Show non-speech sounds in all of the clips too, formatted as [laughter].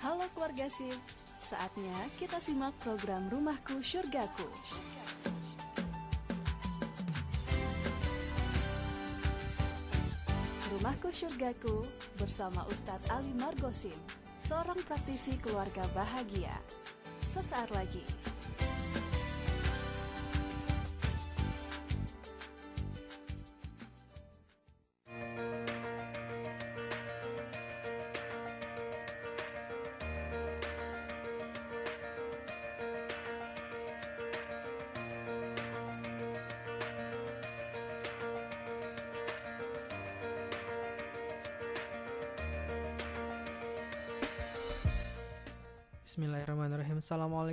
Halo keluarga SIP, saatnya kita simak program Rumahku Surgaku. Rumahku Surgaku bersama Ustadz Ali Margosim, seorang praktisi keluarga bahagia. Sesaat lagi.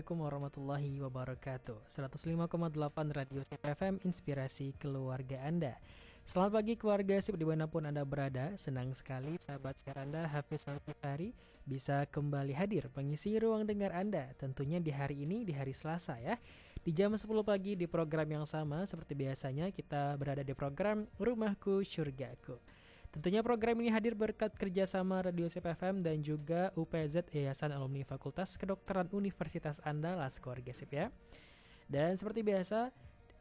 Assalamualaikum warahmatullahi wabarakatuh. 105,8 Radio FM Inspirasi keluarga Anda. Selamat pagi keluarga Sip di mana pun Anda berada. Senang sekali sahabat siar Anda Hafiz Alkifari Bisa kembali hadir mengisi ruang dengar Anda. Tentunya di hari ini di hari Selasa ya. Di jam 10 pagi di program yang sama Seperti biasanya kita berada di program Rumahku Surgaku Tentunya program ini hadir berkat kerjasama Radio CPFM dan juga UPZ Yayasan Alumni Fakultas Kedokteran Universitas Andalas keluarga SIP ya. Dan seperti biasa,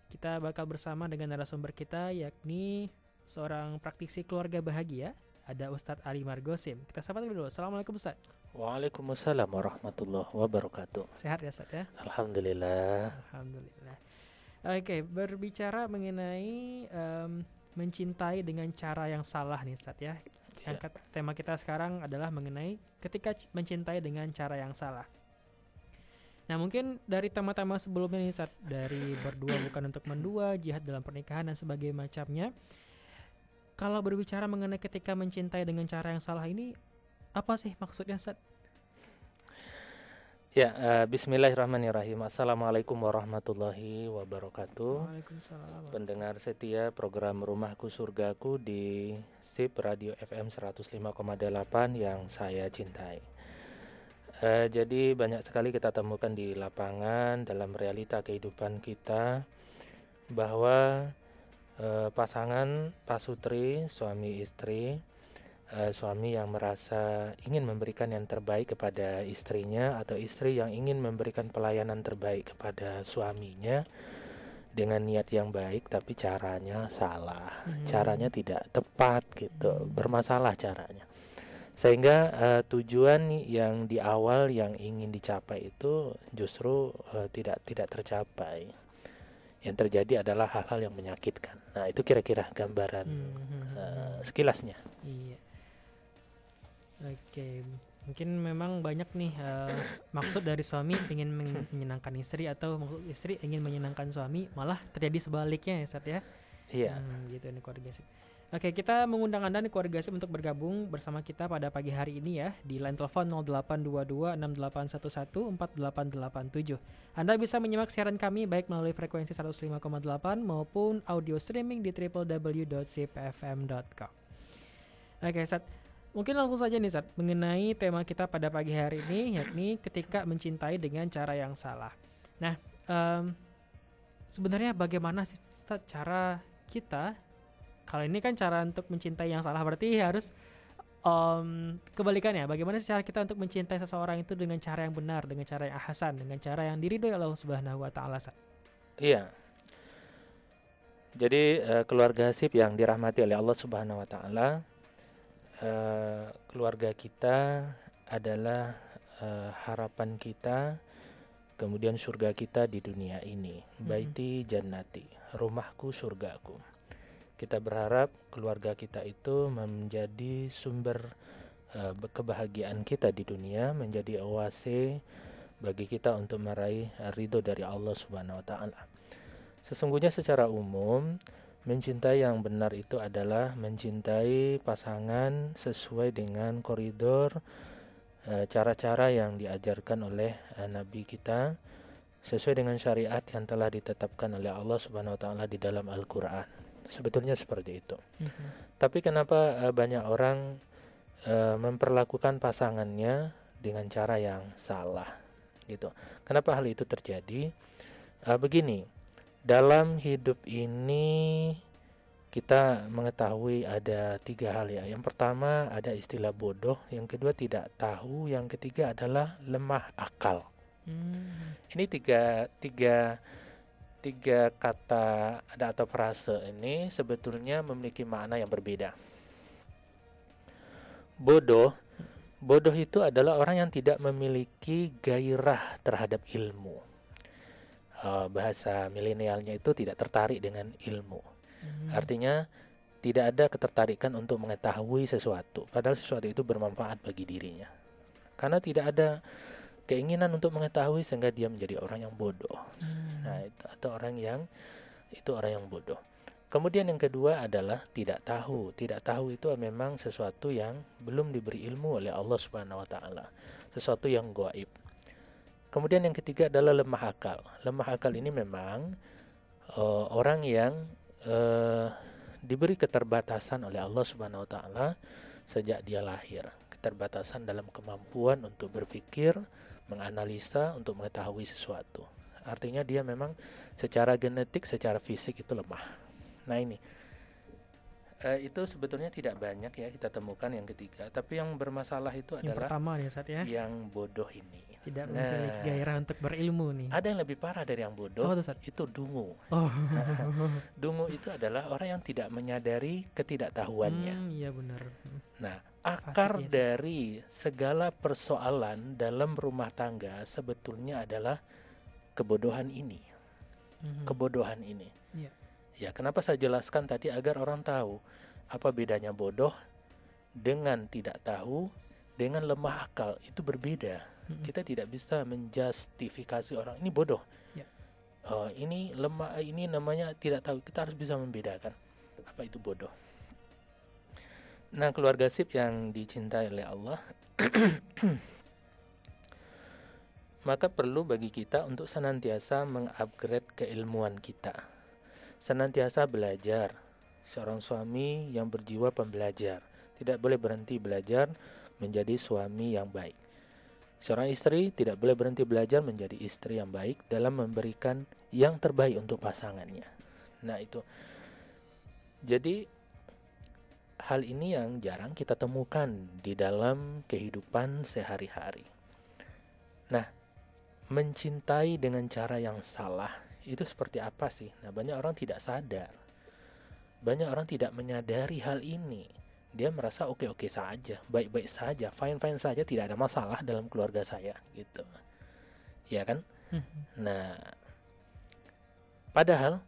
kita bakal bersama dengan narasumber kita yakni seorang praktisi keluarga bahagia, ada Ustadz Ali Margosim. Kita sapa dulu. Assalamualaikum Ustadz. Waalaikumsalam warahmatullahi wabarakatuh. Sehat ya Ustadz ya? Alhamdulillah. Alhamdulillah. Oke, berbicara mengenai um, mencintai dengan cara yang salah nih Ustaz ya. Yang Ya. tema kita sekarang adalah mengenai ketika mencintai dengan cara yang salah. Nah mungkin dari tema-tema sebelumnya nih Ustaz, dari berdua bukan untuk mendua, jihad dalam pernikahan dan sebagainya macamnya. Kalau berbicara mengenai ketika mencintai dengan cara yang salah ini, apa sih maksudnya Ustaz? Ya, eh, Bismillahirrahmanirrahim. Assalamualaikum warahmatullahi wabarakatuh. Waalaikumsalam. Pendengar setia program Rumahku Surgaku di SIP Radio FM 105,8 yang saya cintai. Eh, jadi banyak sekali kita temukan di lapangan dalam realita kehidupan kita bahwa eh, pasangan pasutri suami istri eh, suami yang merasa ingin memberikan yang terbaik kepada istrinya atau istri yang ingin memberikan pelayanan terbaik kepada suaminya dengan niat yang baik tapi caranya salah Hmm. caranya tidak tepat gitu bermasalah caranya sehingga eh, tujuan yang di awal yang ingin dicapai itu justru eh, tidak tidak tercapai yang terjadi adalah hal-hal yang menyakitkan nah itu kira-kira gambaran Hmm, hmm, hmm, hmm. sekilasnya Iya. Oke, mungkin memang banyak nih eh, maksud dari suami ingin men- menyenangkan istri atau istri ingin menyenangkan suami, malah terjadi sebaliknya ya, Sat ya. iya Hmm, gitu nih keluarga sip. Oke, kita mengundang Anda nih keluarga sip untuk bergabung bersama kita pada pagi hari ini ya di line telepon 0822 6811 4887. Anda bisa menyimak siaran kami baik melalui frekuensi 105,8 maupun audio streaming di www.cpfm.com. Oke, Sat. Mungkin langsung saja nih, Sat, mengenai tema kita pada pagi hari ini yakni ketika mencintai dengan cara yang salah. Nah, em, sebenarnya bagaimana sih Sat, cara kita kalau ini kan cara untuk mencintai yang salah berarti harus em, kebalikannya bagaimana sih cara kita untuk mencintai seseorang itu dengan cara yang benar dengan cara yang hasan dengan cara yang diridhoi Allah Subhanahu wa taala? Iya. Jadi eh, keluarga Hasib yang dirahmati oleh Allah Subhanahu wa taala eh, keluarga kita adalah eh, harapan kita kemudian surga kita di dunia ini. Baiti jannati, rumahku surgaku. Kita berharap keluarga kita itu menjadi sumber eh, kebahagiaan kita di dunia, menjadi oase bagi kita untuk meraih ridho dari Allah Subhanahu wa taala. Sesungguhnya secara umum mencintai yang benar itu adalah mencintai pasangan sesuai dengan koridor eh, cara-cara yang diajarkan oleh eh, nabi kita sesuai dengan syariat yang telah ditetapkan oleh Allah Subhanahu wa taala di dalam Al-Qur'an. Sebetulnya seperti itu. Tapi kenapa eh, banyak orang memperlakukan pasangannya dengan cara yang salah gitu. Kenapa hal itu terjadi? Begini, dalam hidup ini kita mengetahui ada tiga hal ya. Yang pertama ada istilah bodoh, yang kedua tidak tahu, yang ketiga adalah lemah akal. Hmm. Ini tiga tiga tiga kata ada atau frase ini sebetulnya memiliki makna yang berbeda. Bodoh, bodoh itu adalah orang yang tidak memiliki gairah terhadap ilmu. Uh, bahasa milenialnya itu tidak tertarik dengan ilmu Hmm. Artinya tidak ada ketertarikan untuk mengetahui sesuatu, padahal sesuatu itu bermanfaat bagi dirinya. Karena tidak ada keinginan untuk mengetahui sehingga dia menjadi orang yang bodoh. Hmm. Nah, itu atau orang yang itu orang yang bodoh. Kemudian yang kedua adalah tidak tahu. Tidak tahu itu memang sesuatu yang belum diberi ilmu oleh Allah Subhanahu wa taala. Sesuatu yang gaib. Kemudian yang ketiga adalah lemah akal. Lemah akal ini memang uh, orang yang uh, diberi keterbatasan oleh Allah Subhanahu wa taala sejak dia lahir. Keterbatasan dalam kemampuan untuk berpikir, menganalisa, untuk mengetahui sesuatu. Artinya dia memang secara genetik, secara fisik itu lemah. Nah, ini uh, itu sebetulnya tidak banyak ya kita temukan yang ketiga, tapi yang bermasalah itu yang adalah pertama ya, Sat, ya. yang bodoh ini tidak nah, memiliki gairah untuk berilmu nih. Ada yang lebih parah dari yang bodoh. Oh, itu dungu. Oh. [laughs] dungu itu adalah orang yang tidak menyadari ketidaktahuannya. Hmm, iya benar. Nah, akar Fasik, ya, dari segala persoalan dalam rumah tangga sebetulnya adalah kebodohan ini. Hmm. Kebodohan ini. Ya. ya, kenapa saya jelaskan tadi agar orang tahu apa bedanya bodoh dengan tidak tahu dengan lemah akal itu berbeda hmm. kita tidak bisa menjustifikasi orang. Ini bodoh. Ya. uh, ini lemah ini namanya tidak tahu. Kita harus bisa membedakan apa itu bodoh. Nah keluarga sip yang dicintai oleh Allah [clears throat] maka perlu bagi kita untuk senantiasa mengupgrade keilmuan kita. Senantiasa belajar. Seorang suami yang berjiwa pembelajar. Tidak boleh berhenti belajar menjadi suami yang baik Seorang istri tidak boleh berhenti belajar menjadi istri yang baik dalam memberikan yang terbaik untuk pasangannya. Nah, itu. Jadi hal ini yang jarang kita temukan di dalam kehidupan sehari-hari. Nah, mencintai dengan cara yang salah itu seperti apa sih? Nah, banyak orang tidak sadar. Banyak orang tidak menyadari hal ini dia merasa oke-oke saja, baik-baik saja, fine-fine saja, tidak ada masalah dalam keluarga saya gitu. Ya kan? Mm-hmm. Nah, padahal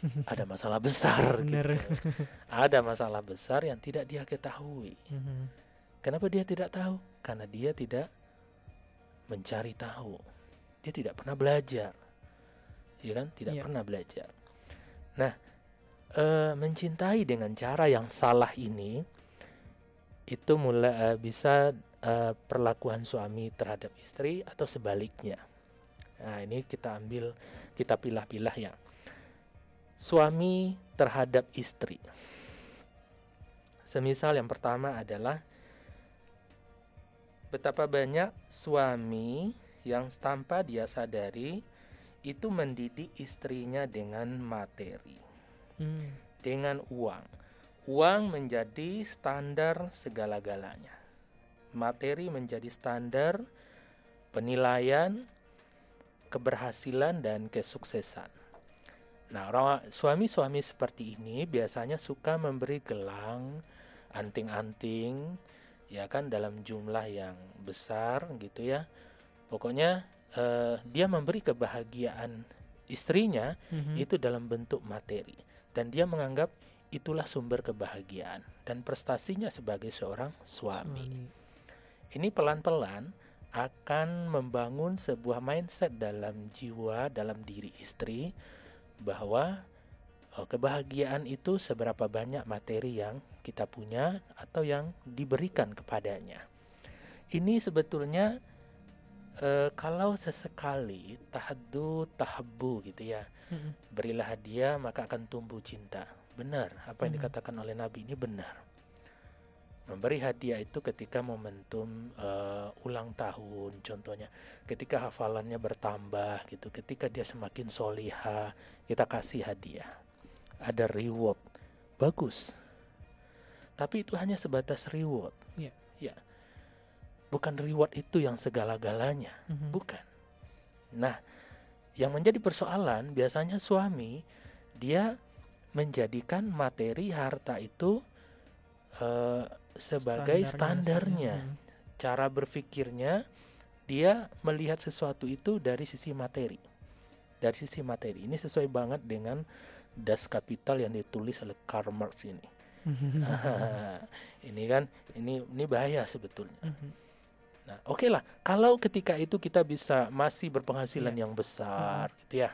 [laughs] ada masalah besar gitu. Ada masalah besar yang tidak dia ketahui. Mm-hmm. Kenapa dia tidak tahu? Karena dia tidak mencari tahu. Dia tidak pernah belajar. Ya kan? Tidak yeah. pernah belajar. Nah, e, mencintai dengan cara yang salah ini itu mulai uh, bisa uh, perlakuan suami terhadap istri atau sebaliknya. Nah, ini kita ambil kita pilah-pilah ya. Suami terhadap istri. Semisal yang pertama adalah betapa banyak suami yang tanpa dia sadari itu mendidik istrinya dengan materi, hmm. dengan uang Uang menjadi standar segala-galanya. Materi menjadi standar penilaian, keberhasilan dan kesuksesan. Nah, orang suami-suami seperti ini biasanya suka memberi gelang, anting-anting, ya kan dalam jumlah yang besar gitu ya. Pokoknya eh, dia memberi kebahagiaan istrinya mm -hmm. itu dalam bentuk materi dan dia menganggap itulah sumber kebahagiaan dan prestasinya sebagai seorang suami. Ini pelan-pelan akan membangun sebuah mindset dalam jiwa, dalam diri istri bahwa oh, kebahagiaan itu seberapa banyak materi yang kita punya atau yang diberikan kepadanya. Ini sebetulnya e, kalau sesekali tahadu tahabu gitu ya, berilah hadiah maka akan tumbuh cinta benar apa yang hmm. dikatakan oleh Nabi ini benar. Memberi hadiah itu ketika momentum uh, ulang tahun, contohnya, ketika hafalannya bertambah gitu, ketika dia semakin soliha, kita kasih hadiah. Ada reward, bagus. Tapi itu hanya sebatas reward. Iya. Ya. Bukan reward itu yang segala-galanya, Mhm. bukan. Nah, yang menjadi persoalan biasanya suami dia menjadikan materi harta itu eh, sebagai standarnya. Mhm. Cara berpikirnya dia melihat sesuatu itu dari sisi materi. Dari sisi materi. Ini sesuai banget dengan Das Kapital yang ditulis oleh Karl Marx ini. [laughs] ini kan ini ini bahaya sebetulnya. Mhm. Nah, oke lah. Kalau ketika itu kita bisa masih berpenghasilan Iya. yang besar, gitu ya.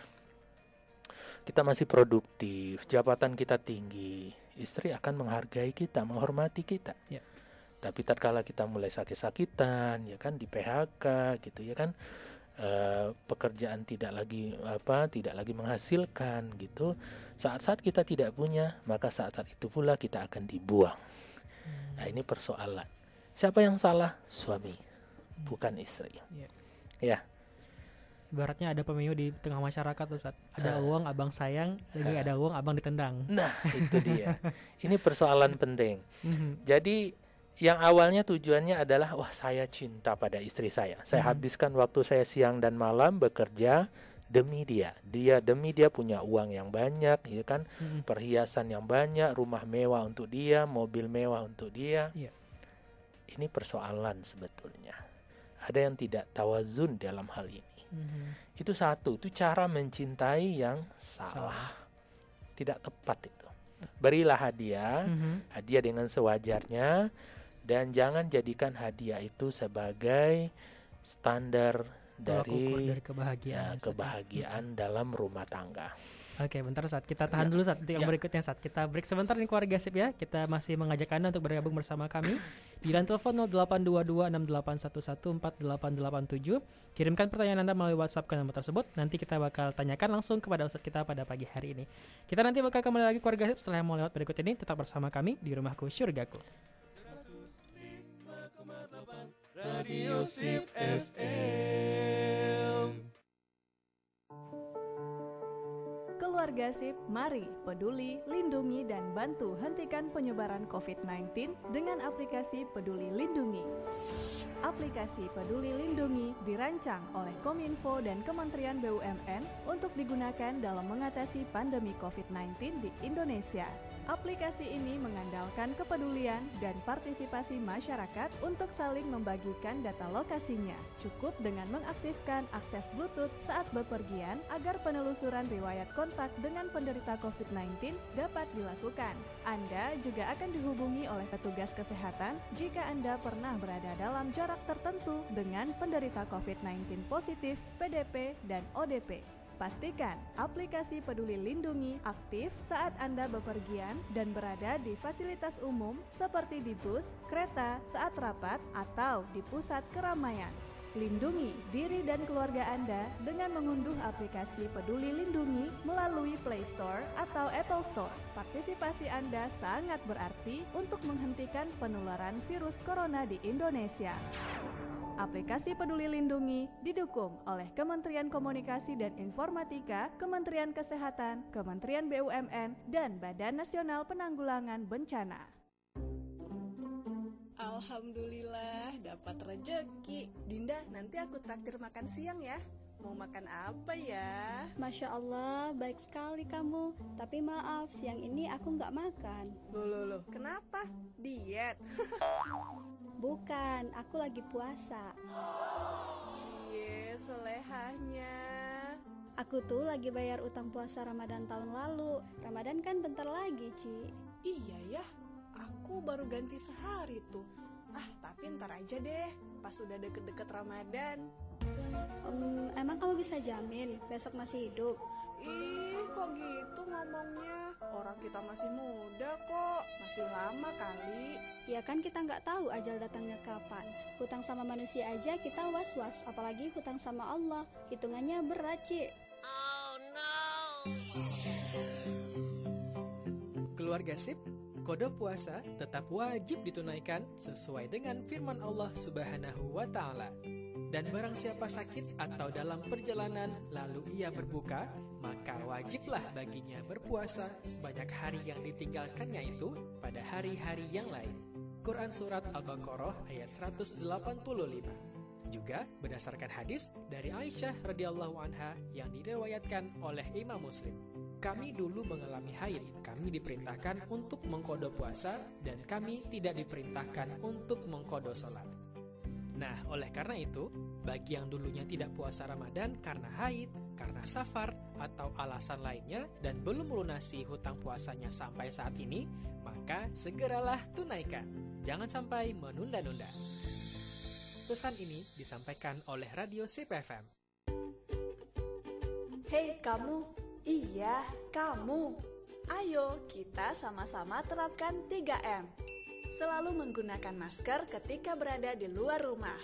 Kita masih produktif, jabatan kita tinggi, istri akan menghargai kita, menghormati kita. Iya. Tapi tatkala kita mulai sakit-sakitan, ya kan di PHK, gitu ya kan, eh, pekerjaan tidak lagi apa, tidak lagi menghasilkan, gitu. Saat-saat kita tidak punya, maka saat-saat itu pula kita akan dibuang. Nah, ini persoalan. Siapa yang salah? Suami, bukan istri. Iya. Ya, Ibaratnya ada pemilu di tengah masyarakat Ustaz. Ada Ah. uang abang sayang, lagi ada uang abang ditendang. nah itu [laughs] dia. Ini persoalan penting. Mhm. Jadi yang awalnya tujuannya adalah wah saya cinta pada istri saya. Saya Mhm. habiskan waktu saya siang dan malam bekerja demi dia. Dia demi dia punya uang yang banyak, ya kan? Mhm. Perhiasan yang banyak, rumah mewah untuk dia, mobil mewah untuk dia. Iya. Ini persoalan sebetulnya. Ada yang tidak tawazun dalam hal ini. Mhm. Itu satu, itu cara mencintai yang salah. Salah. Tidak tepat itu. Berilah hadiah, Mhm. hadiah dengan sewajarnya dan jangan jadikan hadiah itu sebagai standar dari, dari kebahagiaan. ya. kebahagiaan dalam rumah tangga. Oke, bentar saat kita tahan Ya. dulu saat yang Ya. berikutnya saat kita break sebentar nih keluarga sip ya. Kita masih mengajak Anda untuk bergabung bersama kami di line telepon 082268114887. Kirimkan pertanyaan Anda melalui WhatsApp ke nomor tersebut. Nanti kita bakal tanyakan langsung kepada Ustadz kita pada pagi hari ini. Kita nanti bakal kembali lagi keluarga sip setelah yang mau lewat berikut ini. Tetap bersama kami di rumahku Syurgaku. Radio Sip FM. Keluarga Sip, mari peduli, lindungi, dan bantu hentikan penyebaran COVID-19 dengan aplikasi Peduli Lindungi. Aplikasi Peduli Lindungi dirancang oleh Kominfo dan Kementerian BUMN untuk digunakan dalam mengatasi pandemi COVID-19 di Indonesia. Aplikasi ini mengandalkan kepedulian dan partisipasi masyarakat untuk saling membagikan data lokasinya. Cukup dengan mengaktifkan akses Bluetooth saat bepergian agar penelusuran riwayat kontak dengan penderita COVID-19 dapat dilakukan. Anda juga akan dihubungi oleh petugas kesehatan jika Anda pernah berada dalam jarak tertentu dengan penderita COVID-19 positif, PDP, dan ODP. Pastikan aplikasi Peduli Lindungi aktif saat Anda bepergian dan berada di fasilitas umum seperti di bus, kereta, saat rapat, atau di pusat keramaian. Lindungi diri dan keluarga Anda dengan mengunduh aplikasi Peduli Lindungi melalui Play Store atau Apple Store. Partisipasi Anda sangat berarti untuk menghentikan penularan virus corona di Indonesia. Aplikasi Peduli Lindungi didukung oleh Kementerian Komunikasi dan Informatika, Kementerian Kesehatan, Kementerian BUMN, dan Badan Nasional Penanggulangan Bencana. Alhamdulillah dapat rejeki. Dinda, nanti aku traktir makan siang ya. Mau makan apa ya? Masya Allah, baik sekali kamu. Tapi maaf, siang ini aku nggak makan. Loh, loh, loh. Kenapa? Diet? [laughs] Bukan, aku lagi puasa. Cie, solehahnya. Aku tuh lagi bayar utang puasa Ramadan tahun lalu. Ramadan kan bentar lagi, Ci. Iya ya, aku baru ganti sehari tuh. Ah, tapi ntar aja deh, pas sudah deket-deket Ramadan. Em, emang kamu bisa jamin besok masih hidup? Ih, kok gitu ngomongnya? Orang kita masih muda kok, masih lama kali. Ya kan kita nggak tahu ajal datangnya kapan. Hutang sama manusia aja kita was-was, apalagi hutang sama Allah. Hitungannya berat, Ci. Keluarga sip, kode puasa tetap wajib ditunaikan sesuai dengan firman Allah Subhanahu wa taala. Dan barang siapa sakit atau dalam perjalanan lalu ia berbuka, maka wajiblah baginya berpuasa sebanyak hari yang ditinggalkannya itu pada hari-hari yang lain. Quran Surat Al-Baqarah ayat 185 juga berdasarkan hadis dari Aisyah radhiyallahu anha yang diriwayatkan oleh Imam Muslim. Kami dulu mengalami haid, kami diperintahkan untuk mengkodo puasa dan kami tidak diperintahkan untuk mengkodo sholat. Nah, oleh karena itu, bagi yang dulunya tidak puasa Ramadan karena haid, karena safar, atau alasan lainnya dan belum melunasi hutang puasanya sampai saat ini, maka segeralah tunaikan. Jangan sampai menunda-nunda. Pesan ini disampaikan oleh Radio CPFM. Hei kamu, iya kamu. Ayo kita sama-sama terapkan 3M. Selalu menggunakan masker ketika berada di luar rumah.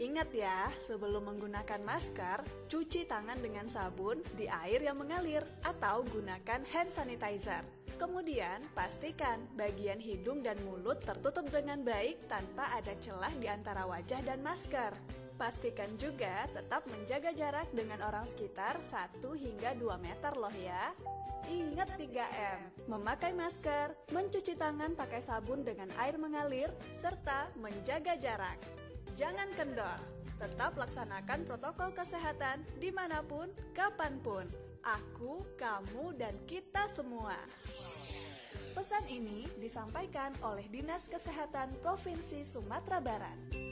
Ingat ya, sebelum menggunakan masker, cuci tangan dengan sabun di air yang mengalir atau gunakan hand sanitizer. Kemudian, pastikan bagian hidung dan mulut tertutup dengan baik tanpa ada celah di antara wajah dan masker. Pastikan juga tetap menjaga jarak dengan orang sekitar 1 hingga 2 meter loh ya. Ingat 3M, memakai masker, mencuci tangan pakai sabun dengan air mengalir, serta menjaga jarak. Jangan kendor, tetap laksanakan protokol kesehatan di mana pun, kapan pun. Aku, kamu, dan kita semua. Pesan ini disampaikan oleh Dinas Kesehatan Provinsi Sumatera Barat.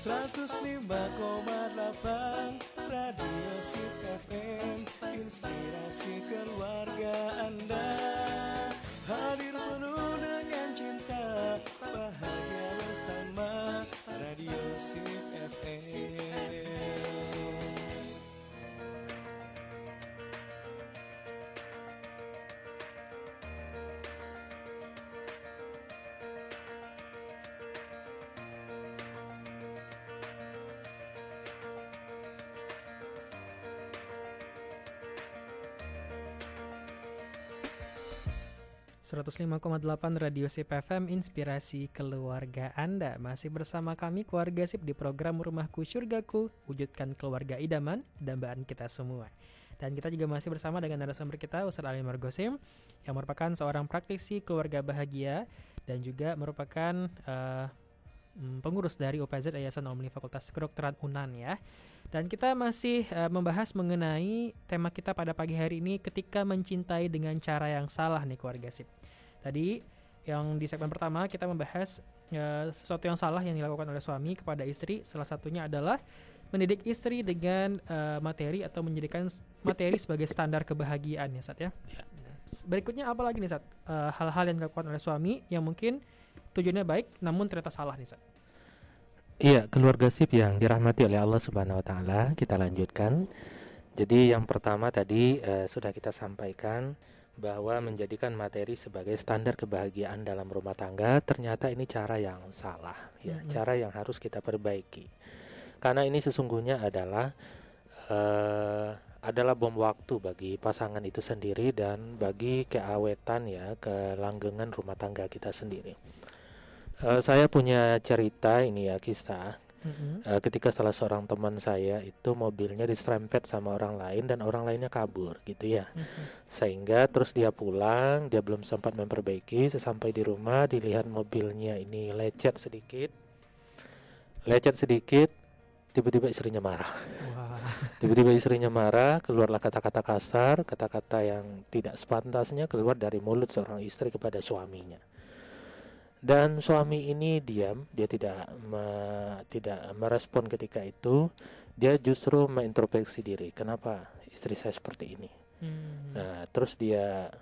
Seratus lima koma delapan Radio Sip FM Inspirasi keluarga Anda. Hadir penuh dengan cinta Bahagia bersama Radio Sip FM 105,8 Radio Sip FM Inspirasi Keluarga Anda. Masih bersama kami keluarga Sip di program Rumahku Surgaku Wujudkan keluarga idaman, dambaan kita semua. Dan kita juga masih bersama dengan narasumber kita Ustaz Ali Margosim Yang merupakan seorang praktisi keluarga bahagia Dan juga merupakan uh, pengurus dari UPZ Yayasan Omni Fakultas Kedokteran UNAN ya. Dan kita masih uh, membahas mengenai tema kita pada pagi hari ini ketika mencintai dengan cara yang salah nih keluarga sip. Tadi yang di segmen pertama kita membahas uh, sesuatu yang salah yang dilakukan oleh suami kepada istri. Salah satunya adalah mendidik istri dengan uh, materi atau menjadikan materi sebagai standar kebahagiaan ya Sat ya. ya. Nah, berikutnya apa lagi nih Sat? hal-hal yang dilakukan oleh suami yang mungkin tujuannya baik namun ternyata salah nih Sat. Iya, keluarga sip yang dirahmati oleh Allah Subhanahu wa taala, kita lanjutkan. Jadi yang pertama tadi uh, sudah kita sampaikan bahwa menjadikan materi sebagai standar kebahagiaan dalam rumah tangga ternyata ini cara yang salah ya, -hmm. cara yang harus kita perbaiki. Karena ini sesungguhnya adalah uh, adalah bom waktu bagi pasangan itu sendiri dan bagi keawetan ya kelanggengan rumah tangga kita sendiri. Uh, saya punya cerita ini ya kisah. Mm-hmm. Uh, ketika salah seorang teman saya itu mobilnya diserempet sama orang lain dan orang lainnya kabur gitu ya. Mm-hmm. Sehingga terus dia pulang, dia belum sempat memperbaiki. Sesampai di rumah dilihat mobilnya ini lecet sedikit, lecet sedikit. Tiba-tiba istrinya marah. Tiba-tiba istrinya marah, keluarlah kata-kata kasar, kata-kata yang tidak sepantasnya keluar dari mulut seorang istri kepada suaminya dan suami ini diam dia tidak me, tidak merespon ketika itu dia justru mengintrospeksi diri kenapa istri saya seperti ini hmm. nah terus dia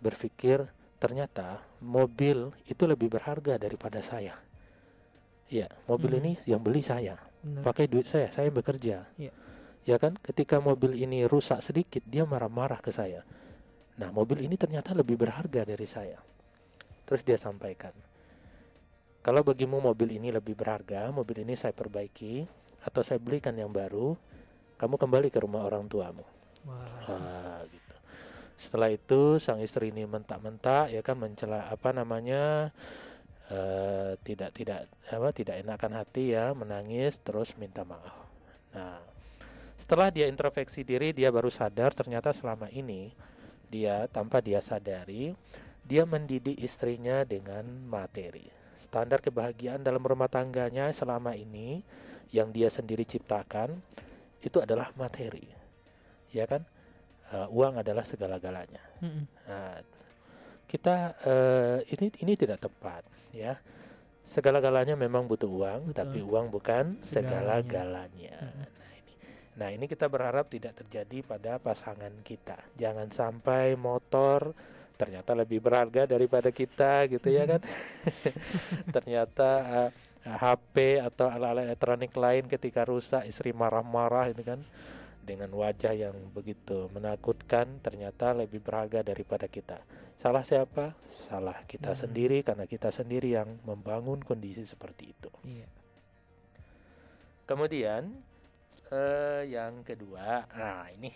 berpikir ternyata mobil itu lebih berharga daripada saya ya mobil hmm. ini yang beli saya Benar. pakai duit saya saya bekerja ya. ya kan ketika mobil ini rusak sedikit dia marah-marah ke saya nah mobil ini ternyata lebih berharga dari saya terus dia sampaikan kalau bagimu mobil ini lebih berharga, mobil ini saya perbaiki atau saya belikan yang baru, kamu kembali ke rumah orang tuamu. Wow. Nah, gitu. Setelah itu sang istri ini mentak-mentak ya kan mencela apa namanya uh, tidak tidak apa tidak enakan hati ya menangis terus minta maaf. Nah setelah dia introspeksi diri dia baru sadar ternyata selama ini dia tanpa dia sadari dia mendidik istrinya dengan materi. Standar kebahagiaan dalam rumah tangganya selama ini yang dia sendiri ciptakan itu adalah materi. Ya kan? Uh, uang adalah segala-galanya. Mm-hmm. Nah, kita uh, ini ini tidak tepat, ya. Segala-galanya memang butuh uang, Betul. tapi uang bukan segala-galanya. Mm-hmm. Nah, ini. Nah, ini kita berharap tidak terjadi pada pasangan kita. Jangan sampai motor ternyata lebih berharga daripada kita gitu ya kan. [laughs] ternyata uh, HP atau alat-alat elektronik lain ketika rusak istri marah-marah itu kan dengan wajah yang begitu menakutkan ternyata lebih berharga daripada kita. Salah siapa? Salah kita hmm. sendiri karena kita sendiri yang membangun kondisi seperti itu. Iya. Kemudian eh, yang kedua, nah ini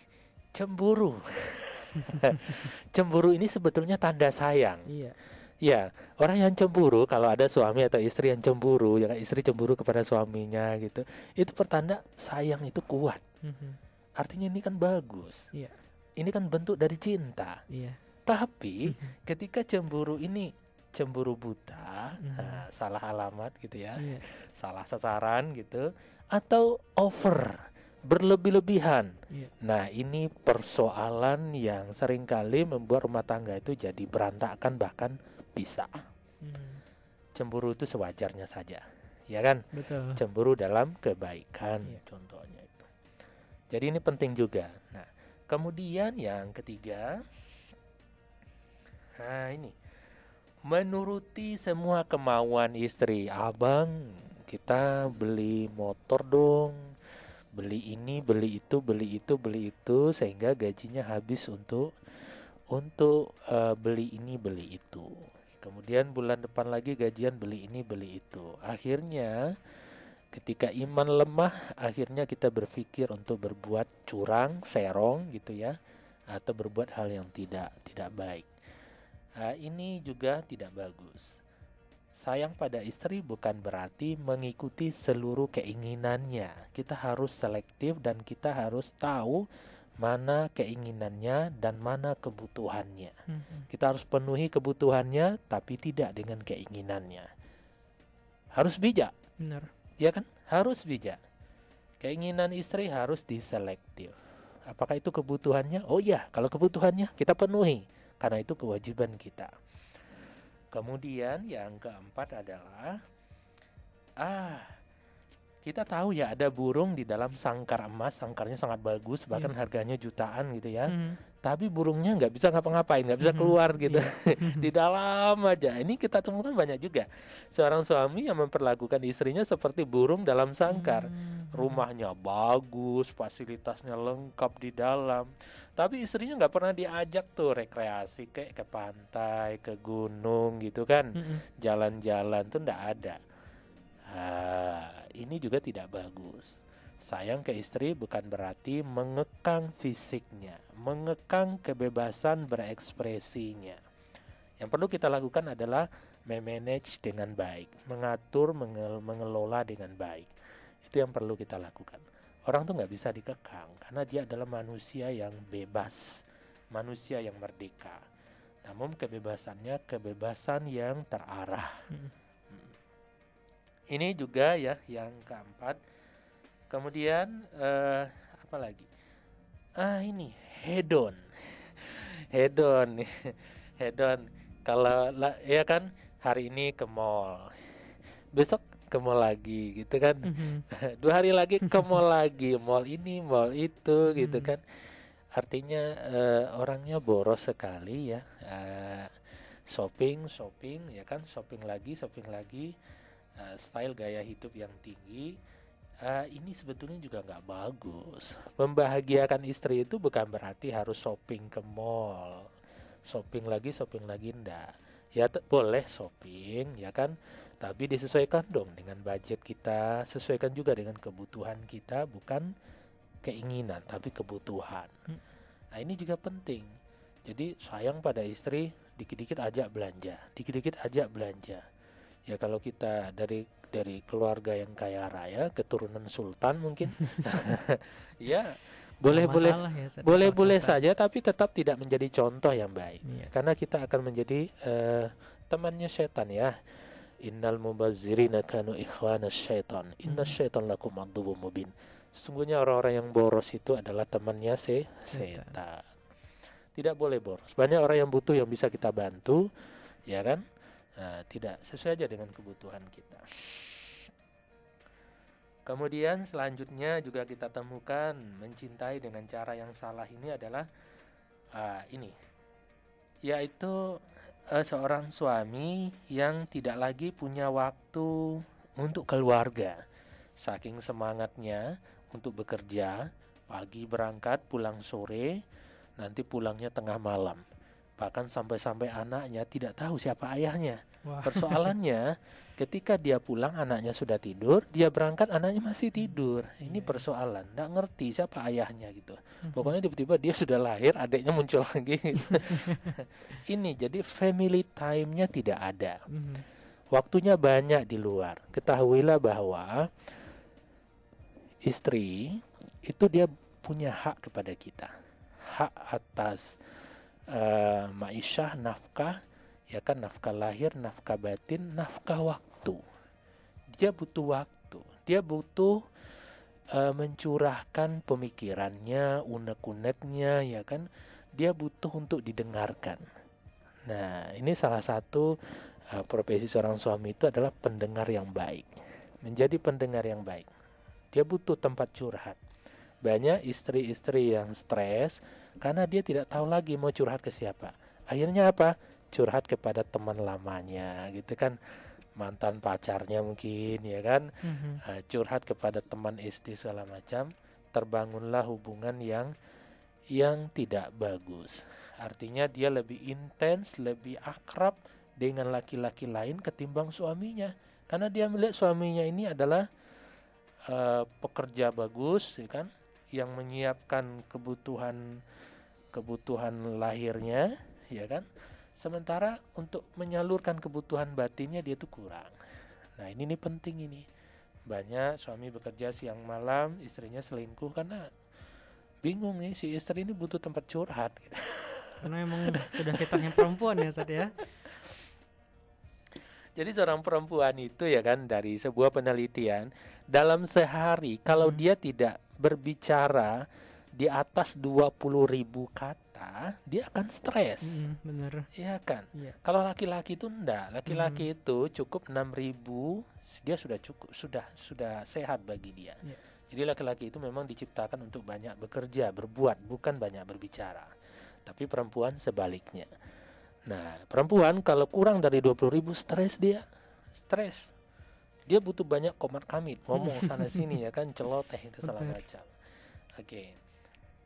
cemburu. [laughs] [laughs] cemburu ini sebetulnya tanda sayang. Iya. Ya, orang yang cemburu kalau ada suami atau istri yang cemburu, ya istri cemburu kepada suaminya gitu, itu pertanda sayang itu kuat. Mm-hmm. Artinya ini kan bagus. Yeah. Ini kan bentuk dari cinta. Yeah. Tapi mm-hmm. ketika cemburu ini cemburu buta, mm-hmm. nah, salah alamat gitu ya, yeah. salah sasaran gitu, atau over berlebih-lebihan. Yeah. Nah, ini persoalan yang sering kali membuat rumah tangga itu jadi berantakan bahkan bisa. Hmm. Cemburu itu sewajarnya saja, ya kan? Betul. Cemburu dalam kebaikan, yeah. contohnya itu. Jadi ini penting juga. Nah, kemudian yang ketiga, nah ini menuruti semua kemauan istri. Abang, kita beli motor dong, beli ini, beli itu, beli itu, beli itu, sehingga gajinya habis untuk untuk uh, beli ini, beli itu. Kemudian bulan depan lagi gajian beli ini beli itu. Akhirnya ketika iman lemah, akhirnya kita berpikir untuk berbuat curang, serong gitu ya, atau berbuat hal yang tidak tidak baik. Nah, ini juga tidak bagus. Sayang pada istri bukan berarti mengikuti seluruh keinginannya. Kita harus selektif dan kita harus tahu mana keinginannya dan mana kebutuhannya. Hmm. Kita harus penuhi kebutuhannya tapi tidak dengan keinginannya. Harus bijak. Benar. Ya kan? Harus bijak. Keinginan istri harus diselektif. Apakah itu kebutuhannya? Oh iya, kalau kebutuhannya kita penuhi karena itu kewajiban kita. Kemudian yang keempat adalah ah kita tahu ya ada burung di dalam sangkar emas, sangkarnya sangat bagus, bahkan yeah. harganya jutaan gitu ya. Mm. Tapi burungnya nggak bisa ngapa-ngapain, nggak bisa keluar mm. gitu yeah. [laughs] di dalam aja. Ini kita temukan banyak juga seorang suami yang memperlakukan istrinya seperti burung dalam sangkar. Mm. Rumahnya bagus, fasilitasnya lengkap di dalam, tapi istrinya nggak pernah diajak tuh rekreasi kayak ke pantai, ke gunung gitu kan, jalan-jalan tuh nggak ada. Ah, ini juga tidak bagus. Sayang ke istri bukan berarti mengekang fisiknya, mengekang kebebasan berekspresinya. Yang perlu kita lakukan adalah memanage dengan baik, mengatur, mengel mengelola dengan baik. Itu yang perlu kita lakukan. Orang tuh nggak bisa dikekang karena dia adalah manusia yang bebas, manusia yang merdeka. Namun kebebasannya kebebasan yang terarah. Hmm ini juga ya yang keempat. Kemudian uh, apa lagi? Ah ini hedon. [laughs] Hedon. [laughs] Hedon. Kalau ya kan hari ini ke mall. Besok ke mall lagi gitu kan? Mm-hmm. [laughs] dua hari lagi ke mall lagi. Mall ini mall itu gitu mm-hmm. kan? Artinya uh, orangnya boros sekali ya. Uh, shopping shopping ya kan? Shopping lagi shopping lagi uh, style gaya hidup yang tinggi uh, ini sebetulnya juga nggak bagus. Membahagiakan istri itu bukan berarti harus shopping ke mall, shopping lagi, shopping lagi ndak. Ya boleh shopping, ya kan, tapi disesuaikan dong dengan budget kita, sesuaikan juga dengan kebutuhan kita, bukan keinginan tapi kebutuhan. Nah ini juga penting. Jadi sayang pada istri, dikit-dikit ajak belanja, dikit-dikit ajak belanja. Ya kalau kita dari dari keluarga yang kaya raya, keturunan sultan mungkin, [laughs] [laughs] ya boleh boleh ya, boleh boleh saja, tapi tetap tidak menjadi contoh yang baik. Iya. Karena kita akan menjadi uh, temannya setan ya. Innal mubazzirina kanu ikhwana syaitan. Inna Hmm. syaitan lakum aduwwum mubin. Sesungguhnya orang-orang yang boros itu adalah temannya se setan. Tidak boleh boros. Banyak orang yang butuh yang bisa kita bantu, ya kan? Nah, tidak sesuai aja dengan kebutuhan kita. Kemudian selanjutnya juga kita temukan mencintai dengan cara yang salah ini adalah ah, ini, yaitu eh, seorang suami yang tidak lagi punya waktu untuk keluarga. Saking semangatnya untuk bekerja, pagi berangkat, pulang sore, nanti pulangnya tengah malam. Bahkan sampai-sampai anaknya tidak tahu siapa ayahnya. Wah. Persoalannya ketika dia pulang anaknya sudah tidur, dia berangkat anaknya masih tidur. Ini Iya. persoalan, nggak ngerti siapa ayahnya gitu. Mhm. Pokoknya tiba-tiba dia sudah lahir, adiknya muncul [laughs] lagi. [laughs] Ini jadi family time-nya tidak ada. Mhm. Waktunya banyak di luar. Ketahuilah bahwa istri itu dia punya hak kepada kita. Hak atas eh ma'isyah, nafkah, ya kan nafkah lahir, nafkah batin, nafkah waktu. Dia butuh waktu. Dia butuh eh, mencurahkan pemikirannya, unek-uneknya, ya kan. Dia butuh untuk didengarkan. Nah, ini salah satu eh, profesi seorang suami itu adalah pendengar yang baik. Menjadi pendengar yang baik. Dia butuh tempat curhat. Banyak istri-istri yang stres karena dia tidak tahu lagi mau curhat ke siapa. Akhirnya apa? Curhat kepada teman lamanya, gitu kan. Mantan pacarnya mungkin, ya kan. Mhm. Uh, curhat kepada teman istri segala macam. Terbangunlah hubungan yang yang tidak bagus. Artinya dia lebih intens, lebih akrab dengan laki-laki lain ketimbang suaminya. Karena dia melihat suaminya ini adalah eh, pekerja bagus, ya kan, yang menyiapkan kebutuhan kebutuhan lahirnya, ya kan. Sementara untuk menyalurkan kebutuhan batinnya dia tuh kurang. Nah ini nih penting ini. Banyak suami bekerja siang malam, istrinya selingkuh karena bingung nih si istri ini butuh tempat curhat. gitu. Karena emang [laughs] sudah fitrahnya perempuan ya Ustaz ya. Jadi seorang perempuan itu ya kan dari sebuah penelitian dalam sehari kalau Hmm. dia tidak berbicara di atas 20.000 kata, dia akan stres. Mhm, bener. Iya kan? Iya. Kalau laki-laki itu enggak, laki-laki itu cukup 6.000 dia sudah cukup sudah sudah sehat bagi dia. Iya. Jadi laki-laki itu memang diciptakan untuk banyak bekerja, berbuat, bukan banyak berbicara. Tapi perempuan sebaliknya. Nah, perempuan kalau kurang dari 20.000 stres dia. Stres. Dia butuh banyak komat kamit, ngomong sana sini [laughs] ya kan, celoteh itu Betul. macam. Oke.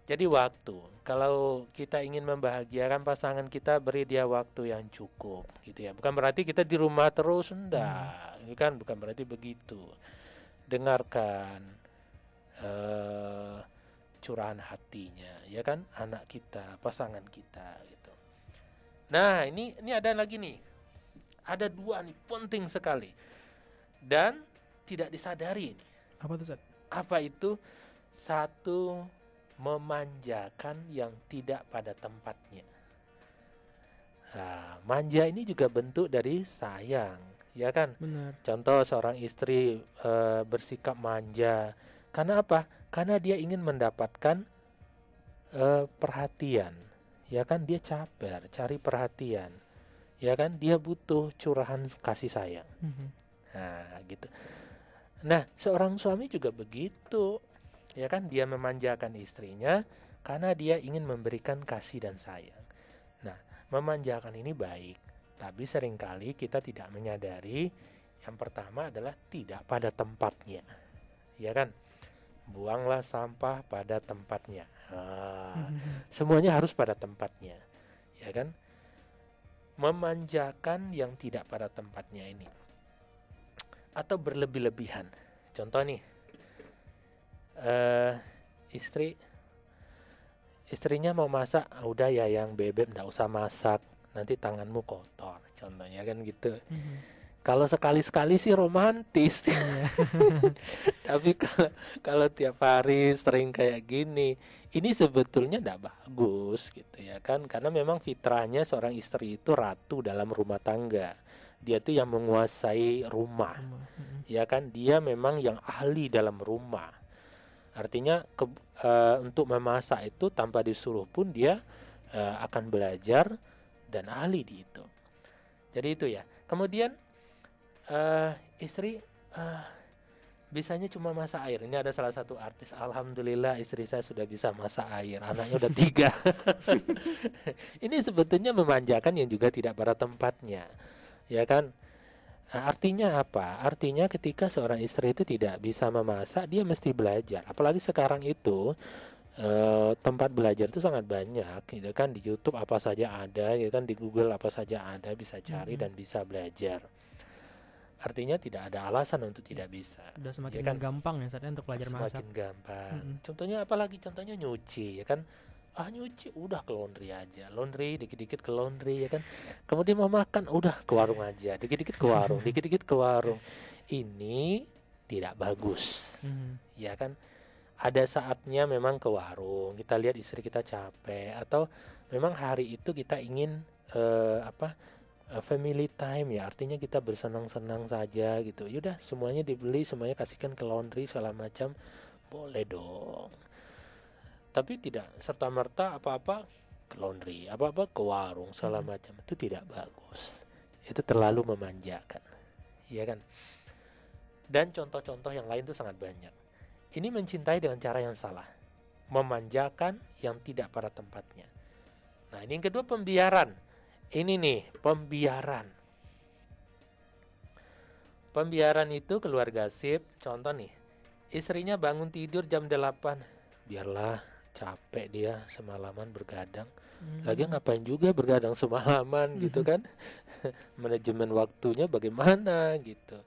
Jadi waktu, kalau kita ingin membahagiakan pasangan kita beri dia waktu yang cukup, gitu ya. Bukan berarti kita di rumah terus, enggak. Ini kan bukan berarti begitu. Dengarkan eh curahan hatinya, ya kan, anak kita, pasangan kita, gitu. Nah, ini ini ada lagi nih, ada dua nih penting sekali dan tidak disadari ini. Apa tuh Ustaz? Apa itu? Satu memanjakan yang tidak pada tempatnya. Nah, manja ini juga bentuk dari sayang, ya kan? Benar. Contoh seorang istri eh, bersikap manja, karena apa? Karena dia ingin mendapatkan eh, perhatian, ya kan? Dia caper, cari perhatian, ya kan? Dia butuh curahan kasih sayang. Mhm. Nah, gitu. Nah, seorang suami juga begitu. Ya kan, dia memanjakan istrinya karena dia ingin memberikan kasih dan sayang. Nah, memanjakan ini baik, tapi sering kali kita tidak menyadari yang pertama adalah tidak pada tempatnya. Ya kan? Buanglah sampah pada tempatnya. Ah, [laughs] semuanya harus pada tempatnya. Ya kan? Memanjakan yang tidak pada tempatnya ini atau berlebih-lebihan. Contoh nih, eh istri istrinya mau masak "Ah, udah ya yang bebek ndak usah masak nanti tanganmu kotor contohnya kan gitu Mhm. kalau sekali-sekali sih romantis Iya. [laughs] tapi kalau kalau tiap hari sering kayak gini ini sebetulnya tidak bagus gitu ya kan karena memang fitrahnya seorang istri itu ratu dalam rumah tangga dia tuh yang menguasai rumah. Mhm. ya kan dia memang yang ahli dalam rumah artinya ke- eh, untuk memasak itu tanpa disuruh pun dia eh, akan belajar dan ahli di itu. Jadi itu ya. Kemudian eh, istri eh, bisanya cuma masak air. Ini ada salah satu artis. Alhamdulillah istri saya sudah bisa masak air. Anaknya udah tiga. [laughs] Ini sebetulnya memanjakan yang juga tidak pada tempatnya. Ya kan Nah, artinya apa? Artinya ketika seorang istri itu tidak bisa memasak, dia mesti belajar. Apalagi sekarang itu eh, tempat belajar itu sangat banyak, gitu kan di YouTube apa saja ada, gitu kan di Google apa saja ada, bisa cari Mhm. dan bisa belajar. Artinya tidak ada alasan untuk tidak bisa. Udah semakin kan? gampang ya saatnya untuk belajar masak. Semakin gampang. Mhm. Contohnya apalagi contohnya nyuci ya kan. Ah nyuci udah ke laundry aja. Laundry dikit-dikit ke laundry ya kan. Kemudian mau makan udah ke warung aja. Dikit-dikit ke warung, [laughs] dikit-dikit ke warung. Ini tidak bagus. Mhm. Ya kan? Ada saatnya memang ke warung. Kita lihat istri kita capek atau memang hari itu kita ingin eh, apa? eh, family time ya artinya kita bersenang-senang saja gitu yaudah semuanya dibeli semuanya kasihkan ke laundry segala macam boleh dong tapi tidak serta merta apa-apa ke laundry apa-apa ke warung segala Mhm. macam. Itu tidak bagus. Itu terlalu memanjakan. Ya kan? Dan contoh-contoh yang lain itu sangat banyak. Ini mencintai dengan cara yang salah. Memanjakan yang tidak pada tempatnya. Nah ini yang kedua pembiaran. Ini nih pembiaran. Pembiaran itu keluarga sip. Contoh nih istrinya bangun tidur jam 8 biarlah capek dia semalaman bergadang. Mhm. lagi ngapain juga bergadang semalaman gitu kan? [laughs] Manajemen waktunya bagaimana gitu.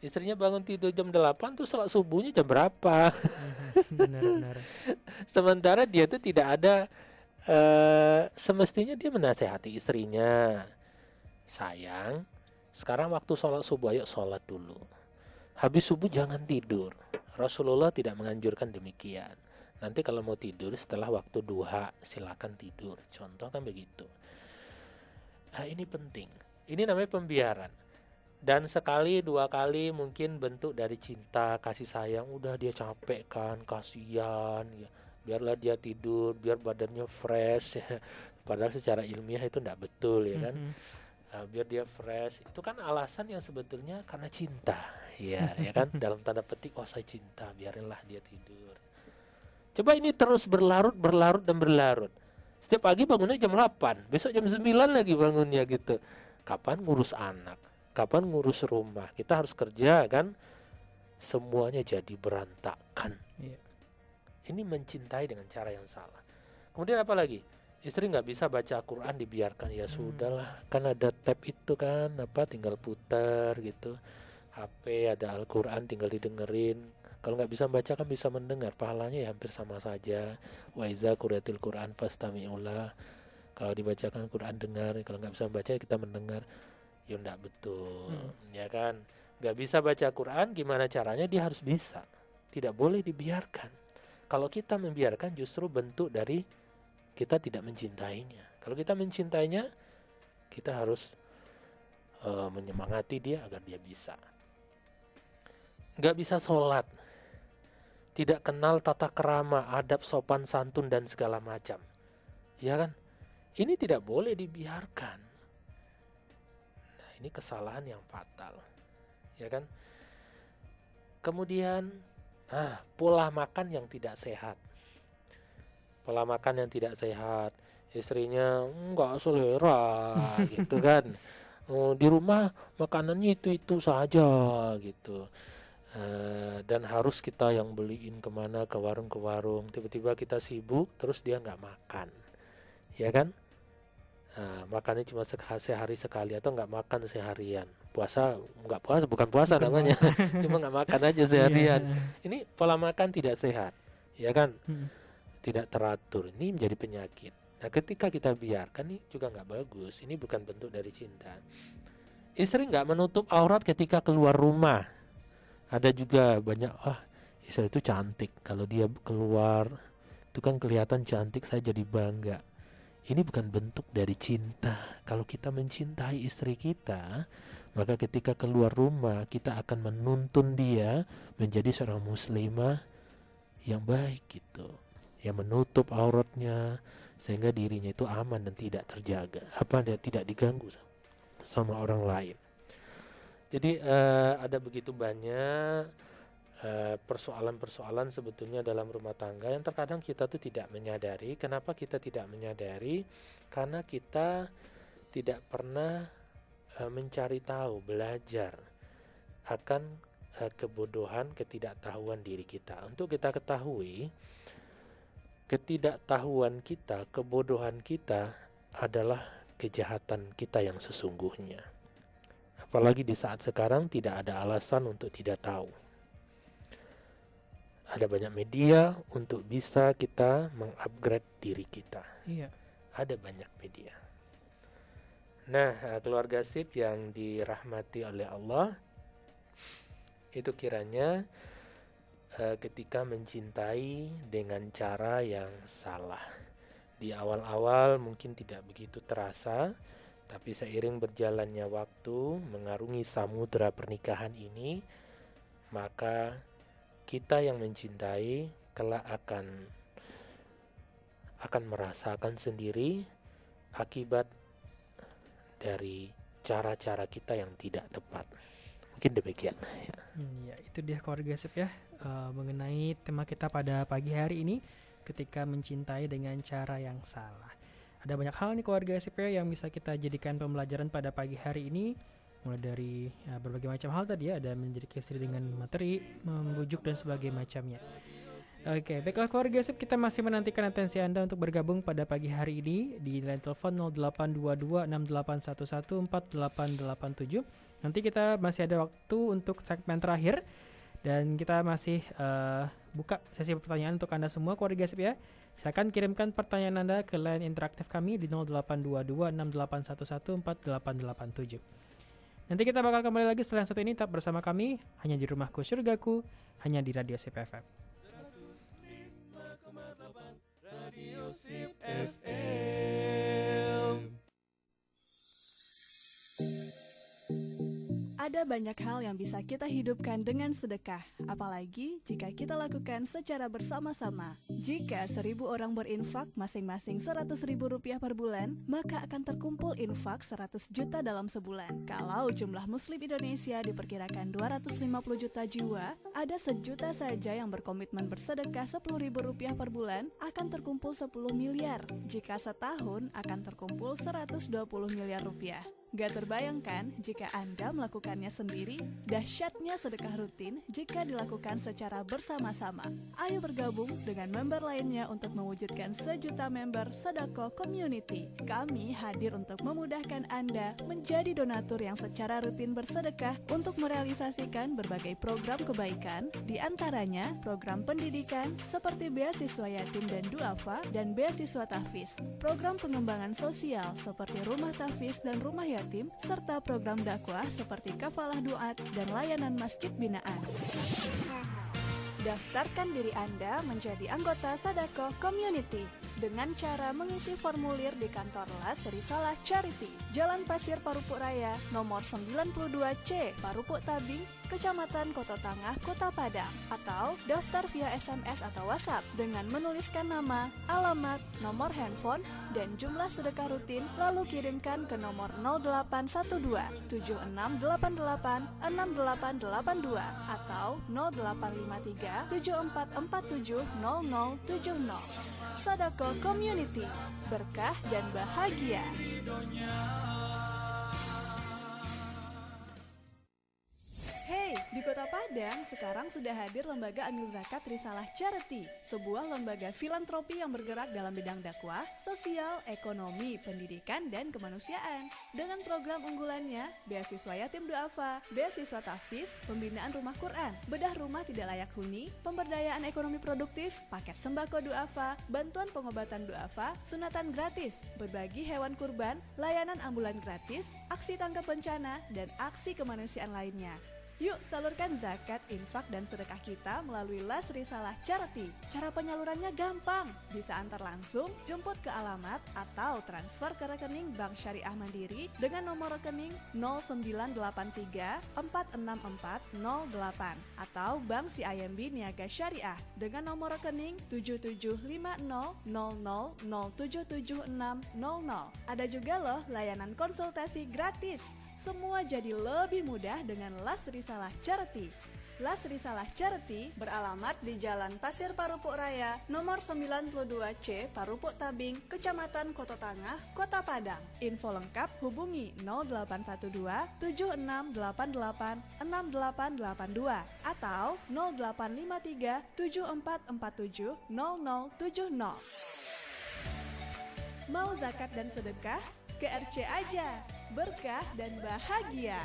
Istrinya bangun tidur jam 8 tuh sholat subuhnya jam berapa? [laughs] Benar-benar. [laughs] sementara dia tuh tidak ada eh semestinya dia menasehati istrinya. Sayang sekarang waktu sholat subuh ayo sholat dulu. Habis subuh jangan tidur. Rasulullah tidak menganjurkan demikian nanti kalau mau tidur setelah waktu duha silakan tidur. Contoh kan begitu. Nah ini penting. Ini namanya pembiaran. Dan sekali dua kali mungkin bentuk dari cinta kasih sayang. Udah dia capek kan kasihan. Ya biarlah dia tidur biar badannya fresh. [laughs] Padahal secara ilmiah itu tidak betul ya kan? Mhm. Nah, biar dia fresh. Itu kan alasan yang sebetulnya karena cinta. Ya ya kan? [laughs] Dalam tanda petik oh saya cinta. Biarinlah dia tidur coba ini terus berlarut berlarut dan berlarut. Setiap pagi bangunnya jam 8 besok jam 9 lagi bangunnya gitu. Kapan ngurus anak? Kapan ngurus rumah? Kita harus kerja kan? Semuanya jadi berantakan. Iya. ini mencintai dengan cara yang salah. Kemudian apa lagi? Istri nggak bisa baca Quran dibiarkan. Ya Hmm. sudahlah kan ada tab itu kan apa tinggal putar gitu. HP ada Al-Quran tinggal didengerin kalau nggak bisa baca kan bisa mendengar pahalanya ya hampir sama saja. Wa iza quriatil Quran fastami'ulah kalau dibacakan Quran dengar kalau nggak bisa baca ya kita mendengar. Ya enggak betul Hmm. ya kan? Nggak bisa baca Quran gimana caranya? Dia harus bisa. Tidak boleh dibiarkan. Kalau kita membiarkan justru bentuk dari kita tidak mencintainya. Kalau kita mencintainya kita harus eh, menyemangati dia agar dia bisa. Nggak bisa sholat tidak kenal tata kerama adab sopan santun dan segala macam. Ya kan? Ini tidak boleh dibiarkan. Nah ini kesalahan yang fatal. Ya kan? Kemudian ah pola makan yang tidak sehat. Pola makan yang tidak sehat istrinya nggak selera [laughs] gitu kan. Oh, di rumah makanannya itu itu saja gitu Eh, dan harus kita yang beliin ke mana ke warung ke warung tiba-tiba kita sibuk terus dia nggak makan ya kan Nah, makannya cuma sek- sehari sekali atau nggak makan seharian puasa nggak puasa bukan puasa Bukan namanya [laughs] cuma nggak makan aja seharian Iya. ini pola makan tidak sehat ya kan Hmm. tidak teratur ini menjadi penyakit. Nah, ketika kita biarkan ini juga nggak bagus. Ini bukan bentuk dari cinta. Istri nggak menutup aurat ketika keluar rumah. Ada juga banyak ah istri itu cantik. Kalau dia keluar itu kan kelihatan cantik, saya jadi bangga. Ini bukan bentuk dari cinta. Kalau kita mencintai istri kita, maka ketika keluar rumah kita akan menuntun dia menjadi seorang muslimah yang baik gitu yang menutup auratnya sehingga dirinya itu aman dan tidak terjaga apa dia tidak diganggu sama orang lain jadi uh, ada begitu banyak eh, persoalan-persoalan sebetulnya dalam rumah tangga yang terkadang kita tuh tidak menyadari. Kenapa kita tidak menyadari? Karena kita tidak pernah uh, mencari tahu belajar akan uh, kebodohan ketidaktahuan diri kita. Untuk kita ketahui ketidaktahuan kita, kebodohan kita adalah kejahatan kita yang sesungguhnya. Apalagi di saat sekarang tidak ada alasan untuk tidak tahu. Ada banyak media untuk bisa kita mengupgrade diri kita. Iya. Ada banyak media. Nah, keluarga sip yang dirahmati oleh Allah itu kiranya uh, ketika mencintai dengan cara yang salah. Di awal-awal mungkin tidak begitu terasa, tapi seiring berjalannya waktu mengarungi samudera pernikahan ini, maka kita yang mencintai kelak akan akan merasakan sendiri akibat dari cara-cara kita yang tidak tepat. Mungkin demikian. Ya, ya itu dia keluarga sip ya uh, mengenai tema kita pada pagi hari ini ketika mencintai dengan cara yang salah. Ada banyak hal nih keluarga SPP yang bisa kita jadikan pembelajaran pada pagi hari ini mulai dari ya, berbagai macam hal tadi ya ada menjadi istri dengan materi, membujuk dan sebagainya macamnya. Oke, baiklah keluarga SIP kita masih menantikan atensi Anda untuk bergabung pada pagi hari ini di line telepon 082268114887. Nanti kita masih ada waktu untuk segmen terakhir dan kita masih uh, buka sesi pertanyaan untuk Anda semua keluarga SIP ya. Silakan kirimkan pertanyaan Anda ke line interaktif kami di 082268114887. Nanti kita bakal kembali lagi setelah satu ini tetap bersama kami hanya di rumahku surgaku hanya di Radio Sip FM. Radio Sip FM. Ada banyak hal yang bisa kita hidupkan dengan sedekah, apalagi jika kita lakukan secara bersama-sama. Jika seribu orang berinfak masing-masing seratus ribu rupiah per bulan, maka akan terkumpul infak 100 juta dalam sebulan. Kalau jumlah muslim Indonesia diperkirakan 250 juta jiwa, ada sejuta saja yang berkomitmen bersedekah 10 ribu rupiah per bulan, akan terkumpul 10 miliar. Jika setahun akan terkumpul 120 miliar rupiah. Gak terbayangkan jika Anda melakukannya sendiri, dahsyatnya sedekah rutin jika dilakukan secara bersama-sama. Ayo bergabung dengan member lainnya untuk mewujudkan sejuta member Sedako Community. Kami hadir untuk memudahkan Anda menjadi donatur yang secara rutin bersedekah untuk merealisasikan berbagai program kebaikan, di antaranya program pendidikan seperti beasiswa yatim dan duafa dan beasiswa tafis, program pengembangan sosial seperti rumah tafis dan rumah yatim yatim, serta program dakwah seperti kafalah duat dan layanan masjid binaan. Daftarkan diri Anda menjadi anggota Sadako Community dengan cara mengisi formulir di kantor Las Risalah Charity, Jalan Pasir Parupuk Raya, nomor 92C, Parupuk Tabing, Kecamatan Kota Tangah, Kota Padang, atau daftar via SMS atau WhatsApp dengan menuliskan nama, alamat, nomor handphone, dan jumlah sedekah rutin, lalu kirimkan ke nomor 0812 7688 6882 atau 0853 7447 0070. Sadako Community, berkah dan bahagia. Hey, di kota Terkadang sekarang sudah hadir lembaga Amil Zakat Risalah Charity, sebuah lembaga filantropi yang bergerak dalam bidang dakwah, sosial, ekonomi, pendidikan, dan kemanusiaan. Dengan program unggulannya, beasiswa yatim duafa, beasiswa tafis, pembinaan rumah Quran, bedah rumah tidak layak huni, pemberdayaan ekonomi produktif, paket sembako duafa, bantuan pengobatan duafa, sunatan gratis, berbagi hewan kurban, layanan ambulan gratis, aksi tangkap bencana, dan aksi kemanusiaan lainnya. Yuk salurkan zakat, infak, dan sedekah kita melalui Les Risalah Charity. Cara penyalurannya gampang, bisa antar langsung, jemput ke alamat, atau transfer ke rekening Bank Syariah Mandiri dengan nomor rekening 0983 464 08 atau Bank CIMB Niaga Syariah dengan nomor rekening 7750 Ada juga loh layanan konsultasi gratis semua jadi lebih mudah dengan Las Risalah Charity. Las Risalah Charity beralamat di Jalan Pasir Parupuk Raya, nomor 92C, Parupuk Tabing, Kecamatan Kota Tangah, Kota Padang. Info lengkap hubungi 0812 7688 6882 atau 0853 7447 0070. Mau zakat dan sedekah? Ke RC aja! Berkah, dan bahagia.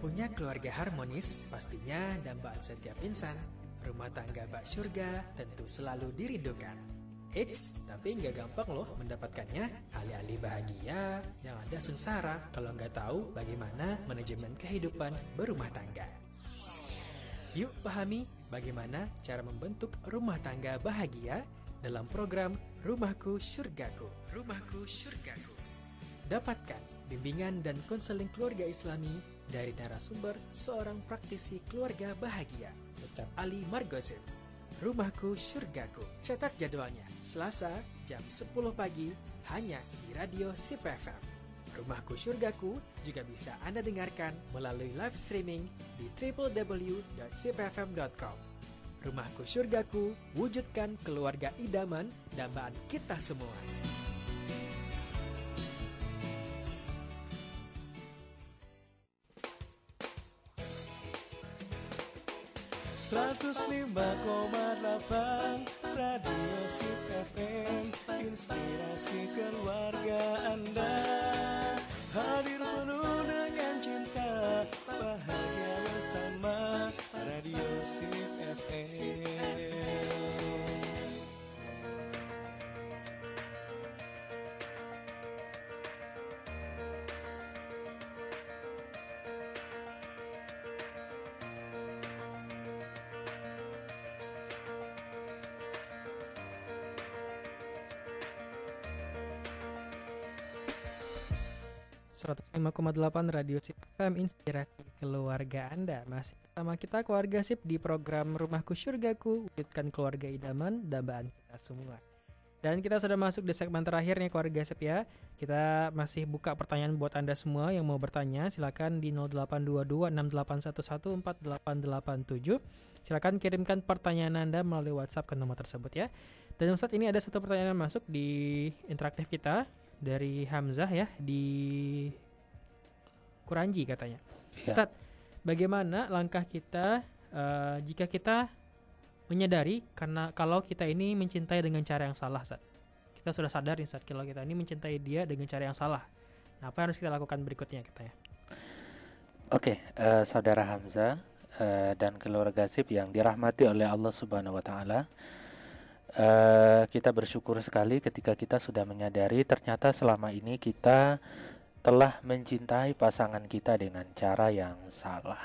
Punya keluarga harmonis pastinya dambaan setiap insan. Rumah tangga bak surga tentu selalu dirindukan. Eits, tapi nggak gampang loh mendapatkannya. Alih-alih bahagia, yang ada sengsara kalau nggak tahu bagaimana manajemen kehidupan berumah tangga. Yuk pahami bagaimana cara membentuk rumah tangga bahagia dalam program Rumahku Surgaku. Rumahku Surgaku. Dapatkan bimbingan dan konseling keluarga Islami dari narasumber seorang praktisi keluarga bahagia, Ustaz Ali Margosim. Rumahku Surgaku. Catat jadwalnya, Selasa jam 10 pagi hanya di Radio SIP FM. Rumahku Surgaku juga bisa Anda dengarkan melalui live streaming di www.sipfm.com. Rumahku Surgaku, wujudkan keluarga idaman, dambaan kita semua. Seratus lima 105,8 Radio Sip FM Inspirasi Keluarga Anda. Masih bersama kita keluarga Sip di program Rumahku Surgaku Wujudkan keluarga idaman, dambaan kita semua. Dan kita sudah masuk di segmen terakhir nih keluarga Sip ya. Kita masih buka pertanyaan buat Anda semua yang mau bertanya Silakan di 0822 6811 4887 Silakan kirimkan pertanyaan Anda melalui WhatsApp ke nomor tersebut ya. Dan saat ini ada satu pertanyaan yang masuk di interaktif kita dari Hamzah ya di Kuranji katanya. Ya. Ustaz, bagaimana langkah kita uh, jika kita menyadari karena kalau kita ini mencintai dengan cara yang salah, Ustaz. Kita sudah sadar nih, Ustaz, kalau kita ini mencintai dia dengan cara yang salah. Nah, apa yang harus kita lakukan berikutnya katanya? Oke, okay, uh, eh, saudara Hamzah uh, dan keluarga Sip yang dirahmati oleh Allah Subhanahu wa taala. Uh, kita bersyukur sekali ketika kita sudah menyadari ternyata selama ini kita telah mencintai pasangan kita dengan cara yang salah.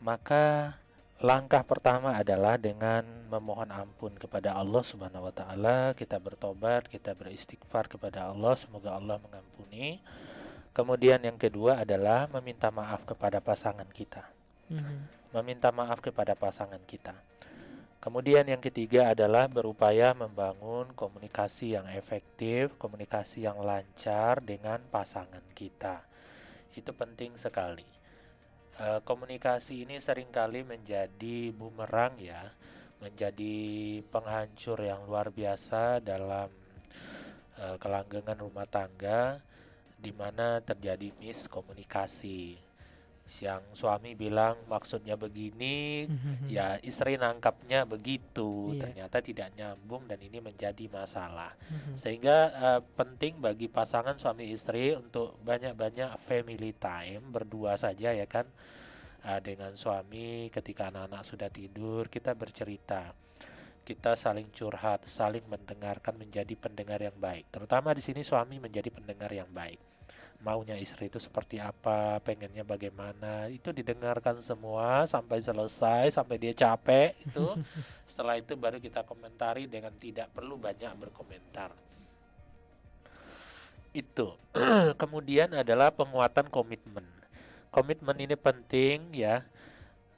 Maka langkah pertama adalah dengan memohon ampun kepada Allah Subhanahu wa taala, kita bertobat, kita beristighfar kepada Allah, semoga Allah mengampuni. Kemudian yang kedua adalah meminta maaf kepada pasangan kita. Mm -hmm. Meminta maaf kepada pasangan kita. Kemudian yang ketiga adalah berupaya membangun komunikasi yang efektif, komunikasi yang lancar dengan pasangan kita. Itu penting sekali. E, komunikasi ini sering kali menjadi bumerang ya, menjadi penghancur yang luar biasa dalam e, kelanggengan rumah tangga di mana terjadi miskomunikasi. Yang suami bilang maksudnya begini, ya istri nangkapnya begitu, Iya. ternyata tidak nyambung dan ini menjadi masalah. Mhm. Sehingga eh, penting bagi pasangan suami istri untuk banyak-banyak family time berdua saja ya kan Eh, dengan suami ketika anak-anak sudah tidur kita bercerita. Kita saling curhat, saling mendengarkan menjadi pendengar yang baik. Terutama di sini suami menjadi pendengar yang baik. Maunya istri itu seperti apa, pengennya bagaimana, itu didengarkan semua sampai selesai, sampai dia capek itu. [laughs] Setelah itu baru kita komentari dengan tidak perlu banyak berkomentar. Itu. [clears throat] Kemudian adalah penguatan komitmen. Komitmen ini penting ya.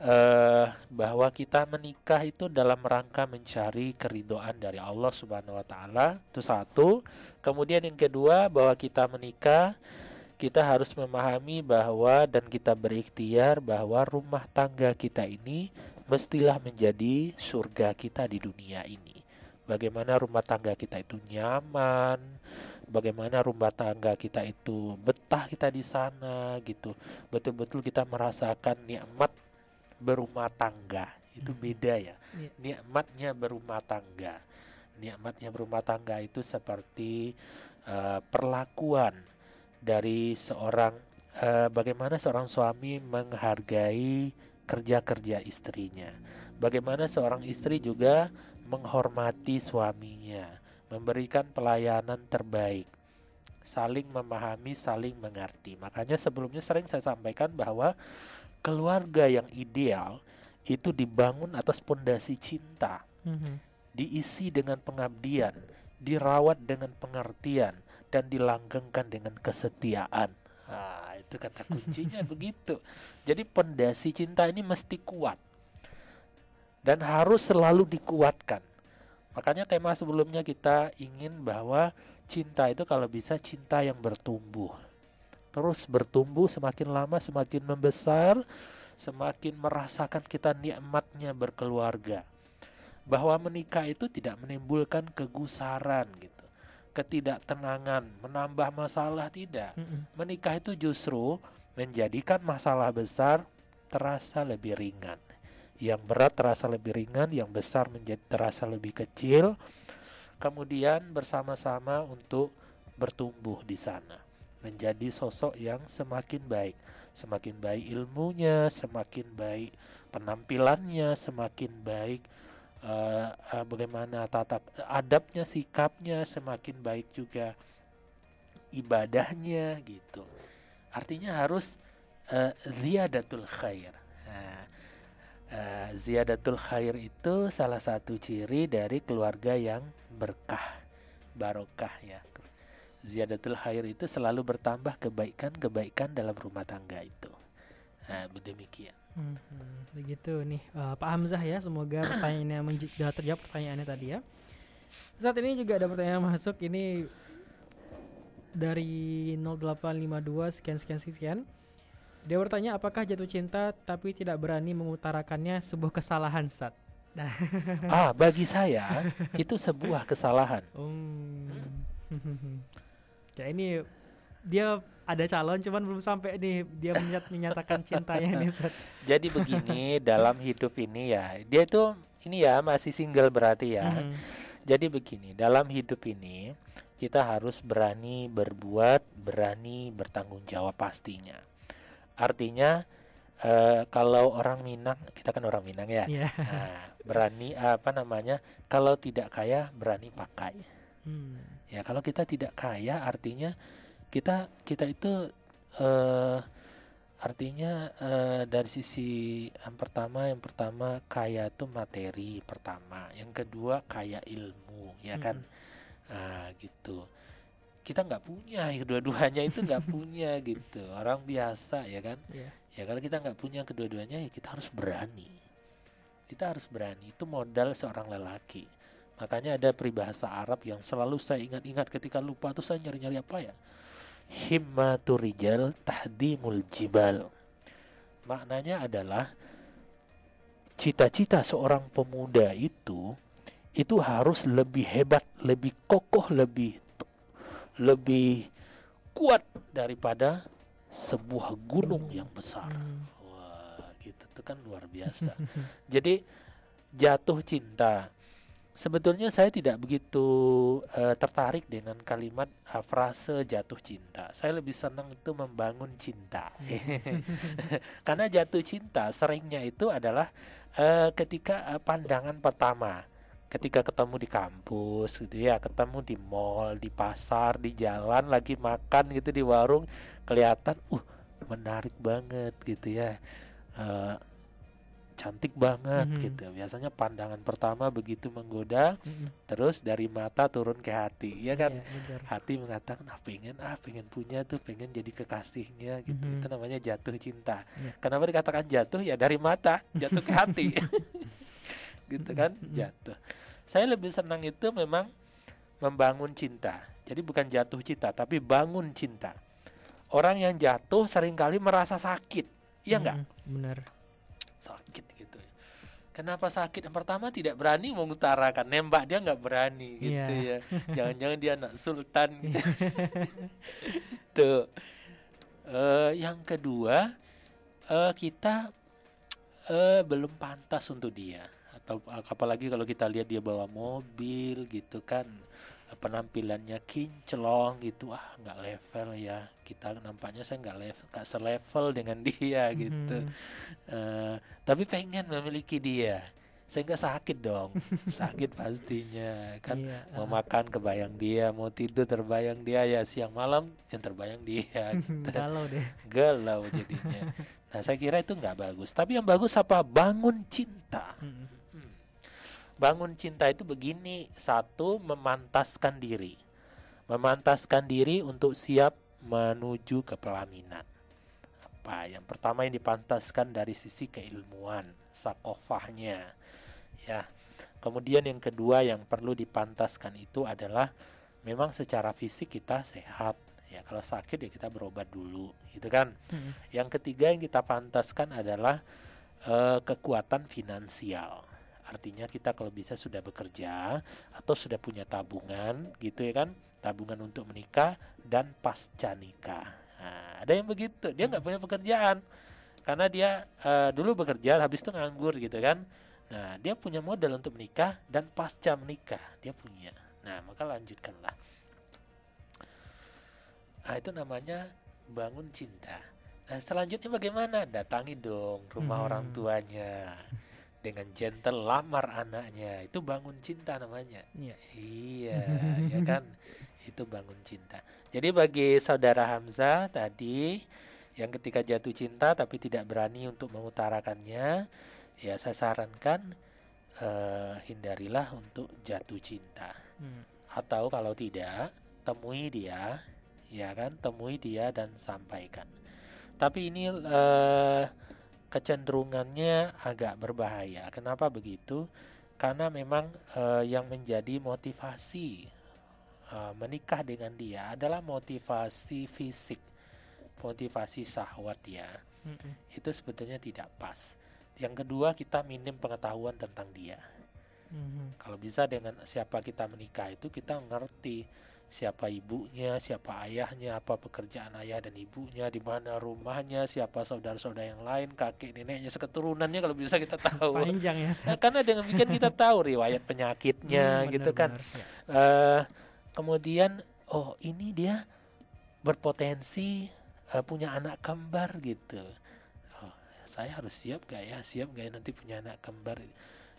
eh bahwa kita menikah itu dalam rangka mencari keridoan dari Allah Subhanahu wa taala. Itu satu. Kemudian yang kedua bahwa kita menikah kita harus memahami bahwa dan kita berikhtiar bahwa rumah tangga kita ini mestilah menjadi surga kita di dunia ini. Bagaimana rumah tangga kita itu nyaman, bagaimana rumah tangga kita itu betah kita di sana gitu. Betul-betul kita merasakan nikmat berumah tangga. Itu Mhm. beda ya. Iya. Nikmatnya berumah tangga. Nikmatnya berumah tangga itu seperti eh, perlakuan dari seorang eh, bagaimana seorang suami menghargai kerja-kerja istrinya. Bagaimana seorang istri juga menghormati suaminya, memberikan pelayanan terbaik, saling memahami, saling mengerti. Makanya sebelumnya sering saya sampaikan bahwa keluarga yang ideal itu dibangun atas pondasi cinta, Mhm. diisi dengan pengabdian, dirawat dengan pengertian, dan dilanggengkan dengan kesetiaan. Ah, itu kata kuncinya [laughs] begitu. Jadi pondasi cinta ini mesti kuat dan harus selalu dikuatkan. Makanya tema sebelumnya kita ingin bahwa cinta itu kalau bisa cinta yang bertumbuh. Terus bertumbuh semakin lama semakin membesar, semakin merasakan kita nikmatnya berkeluarga. Bahwa menikah itu tidak menimbulkan kegusaran gitu. Ketidaktenangan, menambah masalah tidak. Mhm. Menikah itu justru menjadikan masalah besar terasa lebih ringan. Yang berat terasa lebih ringan, yang besar menjadi terasa lebih kecil. Kemudian bersama-sama untuk bertumbuh di sana, menjadi sosok yang semakin baik, semakin baik ilmunya, semakin baik penampilannya, semakin baik eh, eh, bagaimana tata adabnya, sikapnya, semakin baik juga ibadahnya gitu. Artinya harus eh, ziyadatul khair. Nah, ziyadatul khair itu salah satu ciri dari keluarga yang berkah, barokah ya. Ziyadatul khair itu selalu bertambah kebaikan-kebaikan dalam rumah tangga itu. Nah, demikian. Mhm, Begitu nih eh, Pak Hamzah ya, semoga [coughs] pertanyaannya sudah terjawab pertanyaannya tadi ya. Saat ini juga ada pertanyaan masuk ini dari 0852 sekian sekian sekian. Dia bertanya apakah jatuh cinta tapi tidak berani mengutarakannya sebuah kesalahan Sat. [laughs] Ah, bagi saya itu sebuah kesalahan. Hmm. [laughs] ya ini dia ada calon cuman belum sampai nih dia menyat- menyatakan cintanya nih Sat. [laughs] Jadi begini dalam hidup ini ya, dia itu ini ya masih single berarti ya. Mhm. Jadi begini, dalam hidup ini kita harus berani berbuat, berani bertanggung jawab pastinya. Artinya eh, kalau orang Minang, kita kan orang Minang ya. Iya. Nah, berani apa namanya? Kalau tidak kaya berani pakai. Hmm. Ya, kalau kita tidak kaya artinya kita kita itu eh artinya eh, dari sisi yang pertama yang pertama kaya itu materi pertama, yang kedua kaya ilmu, ya kan? Ah, gitu. Kita nggak punya [laughs] kedua-duanya itu nggak punya gitu. Orang biasa ya kan? Iya. Ya kalau kita nggak punya kedua-duanya ya kita harus berani. Kita harus berani. Itu modal seorang lelaki. Makanya ada peribahasa Arab yang selalu saya ingat-ingat ketika lupa tuh saya nyari-nyari apa ya? Himmatu rijal tahdimul jibal. Maknanya adalah cita-cita seorang pemuda itu itu harus lebih hebat, lebih kokoh, lebih lebih kuat daripada sebuah gunung yang besar. Hmm. Wah, gitu tuh kan luar biasa. Jadi jatuh cinta. Sebetulnya saya tidak begitu uh, tertarik dengan kalimat uh, frase jatuh cinta. Saya lebih senang itu membangun cinta. [laughs] Karena jatuh cinta seringnya itu adalah uh, ketika uh, pandangan pertama ketika ketemu di kampus gitu ya ketemu di mall di pasar di jalan lagi makan gitu di warung kelihatan uh menarik banget gitu ya uh, cantik banget mm -hmm. gitu biasanya pandangan pertama begitu menggoda mm -hmm. terus dari mata turun ke hati ya kan yeah, hati mengatakan ah pengen ah pengen punya tuh pengen jadi kekasihnya gitu mm -hmm. itu namanya jatuh cinta yeah. kenapa dikatakan jatuh ya dari mata jatuh ke hati [laughs] gitu kan jatuh saya lebih senang itu memang membangun cinta. Jadi bukan jatuh cinta, tapi bangun cinta. Orang yang jatuh sering kali merasa sakit. Iya enggak? Hmm, benar. Kenapa sakit? Yang pertama tidak berani mengutarakan, nembak dia nggak berani gitu yeah. ya. [laughs] Jangan-jangan dia anak sultan gitu. [laughs] Tuh. Uh, yang kedua, uh, kita uh, belum pantas untuk dia atau apalagi kalau kita lihat dia bawa mobil gitu kan penampilannya kinclong gitu. Ah nggak level ya. Kita nampaknya saya nggak level nggak selevel dengan [laughs] dia gitu. Mm -hmm. uh, tapi pengen memiliki dia. Saya nggak sakit dong. [laughs] Sakit pastinya. Kan iya, mau uh. makan kebayang dia. Mau tidur terbayang dia. Ya siang malam yang terbayang dia. Gitu. [laughs] galau deh. Galau jadinya. Nah saya kira itu nggak bagus. Tapi yang bagus apa? Bangun cinta. Mm -hmm bangun cinta itu begini. Satu memantaskan diri. Memantaskan diri untuk siap menuju ke pelaminan. Apa? Yang pertama yang dipantaskan dari sisi keilmuan sakofahnya. Ya. Kemudian yang kedua yang perlu dipantaskan itu adalah memang secara fisik kita sehat. Ya kalau sakit ya kita berobat dulu gitu kan? Hmm. yang ketiga yang kita pantaskan adalah uh, kekuatan finansial Artinya kita kalau bisa sudah bekerja atau sudah punya tabungan gitu ya kan, tabungan untuk menikah dan pasca nikah. Nah, ada yang begitu, dia nggak punya pekerjaan karena dia uh, dulu bekerja habis itu nganggur gitu kan. Nah, dia punya modal untuk menikah dan pasca menikah dia punya. Nah, maka lanjutkanlah. Nah, itu namanya bangun cinta. Nah, selanjutnya bagaimana? Datangi dong rumah hmm. orang tuanya dengan gentle lamar anaknya. Itu bangun cinta namanya. Yeah. iya [laughs] ya kan? Itu bangun cinta. Jadi bagi saudara Hamzah tadi yang ketika jatuh cinta tapi tidak berani untuk mengutarakannya ya saya sarankan uh, hindarilah untuk jatuh cinta. Hmm. atau kalau tidak temui dia ya kan? Temui dia dan sampaikan. Tapi ini uh, kecenderungannya agak berbahaya. Kenapa begitu? Karena memang uh, yang menjadi motivasi uh, menikah dengan dia adalah motivasi fisik, motivasi sahwat ya. Mm-hmm. Itu sebetulnya tidak pas. Yang kedua kita minim pengetahuan tentang dia. Mm-hmm. Kalau bisa dengan siapa kita menikah itu kita ngerti siapa ibunya, siapa ayahnya, apa pekerjaan ayah dan ibunya, di mana rumahnya, siapa saudara-saudara yang lain, kakek neneknya, seketurunannya kalau bisa kita tahu. Panjang ya. Nah, karena dengan bikin kita tahu riwayat penyakitnya, hmm, gitu kan. Ya. Uh, kemudian, oh ini dia berpotensi uh, punya anak kembar gitu. Oh, saya harus siap gak ya? Siap gak ya nanti punya anak kembar?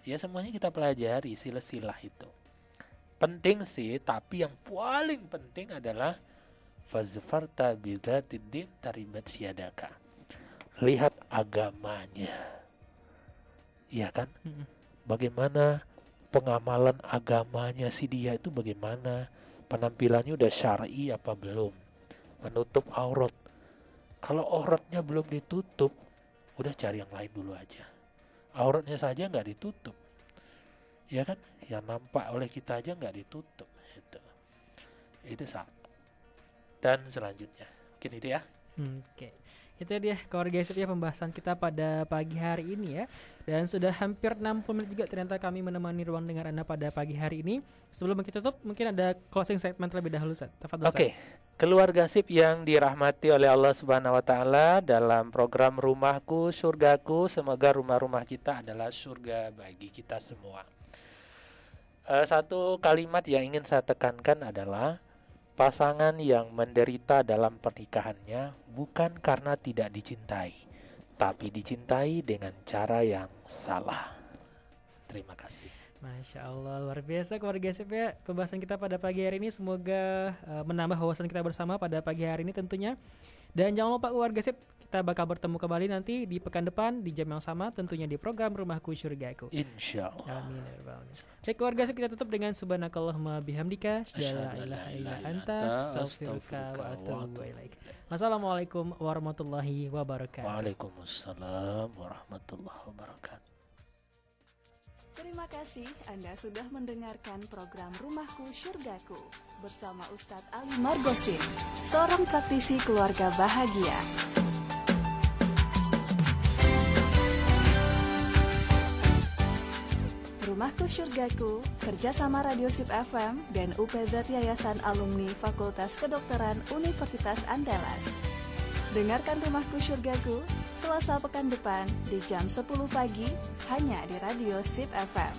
Ya semuanya kita pelajari sila-sila itu penting sih tapi yang paling penting adalah fazfarta bidzatid taribat siadaka lihat agamanya. Iya kan? Bagaimana pengamalan agamanya si dia itu bagaimana? Penampilannya udah syar'i apa belum? Menutup aurat. Kalau auratnya belum ditutup udah cari yang lain dulu aja. Auratnya saja nggak ditutup ya kan yang nampak oleh kita aja nggak ditutup itu itu satu dan selanjutnya mungkin itu ya hmm, oke okay. Itu dia keluarga ya pembahasan kita pada pagi hari ini ya. Dan sudah hampir 60 menit juga ternyata kami menemani ruang dengar Anda pada pagi hari ini. Sebelum kita tutup, mungkin ada closing statement terlebih dahulu, Ustaz. Oke. Okay. Keluarga sip yang dirahmati oleh Allah Subhanahu wa taala dalam program Rumahku Surgaku, semoga rumah-rumah kita adalah surga bagi kita semua. Uh, satu kalimat yang ingin saya tekankan adalah pasangan yang menderita dalam pernikahannya bukan karena tidak dicintai, tapi dicintai dengan cara yang salah. Terima kasih. Masya Allah luar biasa keluarga SIP ya pembahasan kita pada pagi hari ini semoga uh, menambah wawasan kita bersama pada pagi hari ini tentunya dan jangan lupa keluarga SIP kita bakal bertemu kembali nanti di pekan depan di jam yang sama tentunya di program Rumahku Surgaku Insya Allah Amin ya Baik keluarga kita tutup dengan subhanakallahumma bihamdika la ilaha illa anta astaghfiruka wa atubu ilaik. Wassalamualaikum warahmatullahi wabarakatuh. Waalaikumsalam warahmatullahi wabarakatuh. Terima kasih Anda sudah mendengarkan program Rumahku Surgaku bersama Ustadz Ali Margosin, seorang praktisi keluarga bahagia. Rumahku Surgaku, kerjasama Radio Sip FM dan UPZ Yayasan Alumni Fakultas Kedokteran Universitas Andalas. Dengarkan Rumahku Surgaku Selasa pekan depan di jam 10 pagi hanya di Radio Sip FM.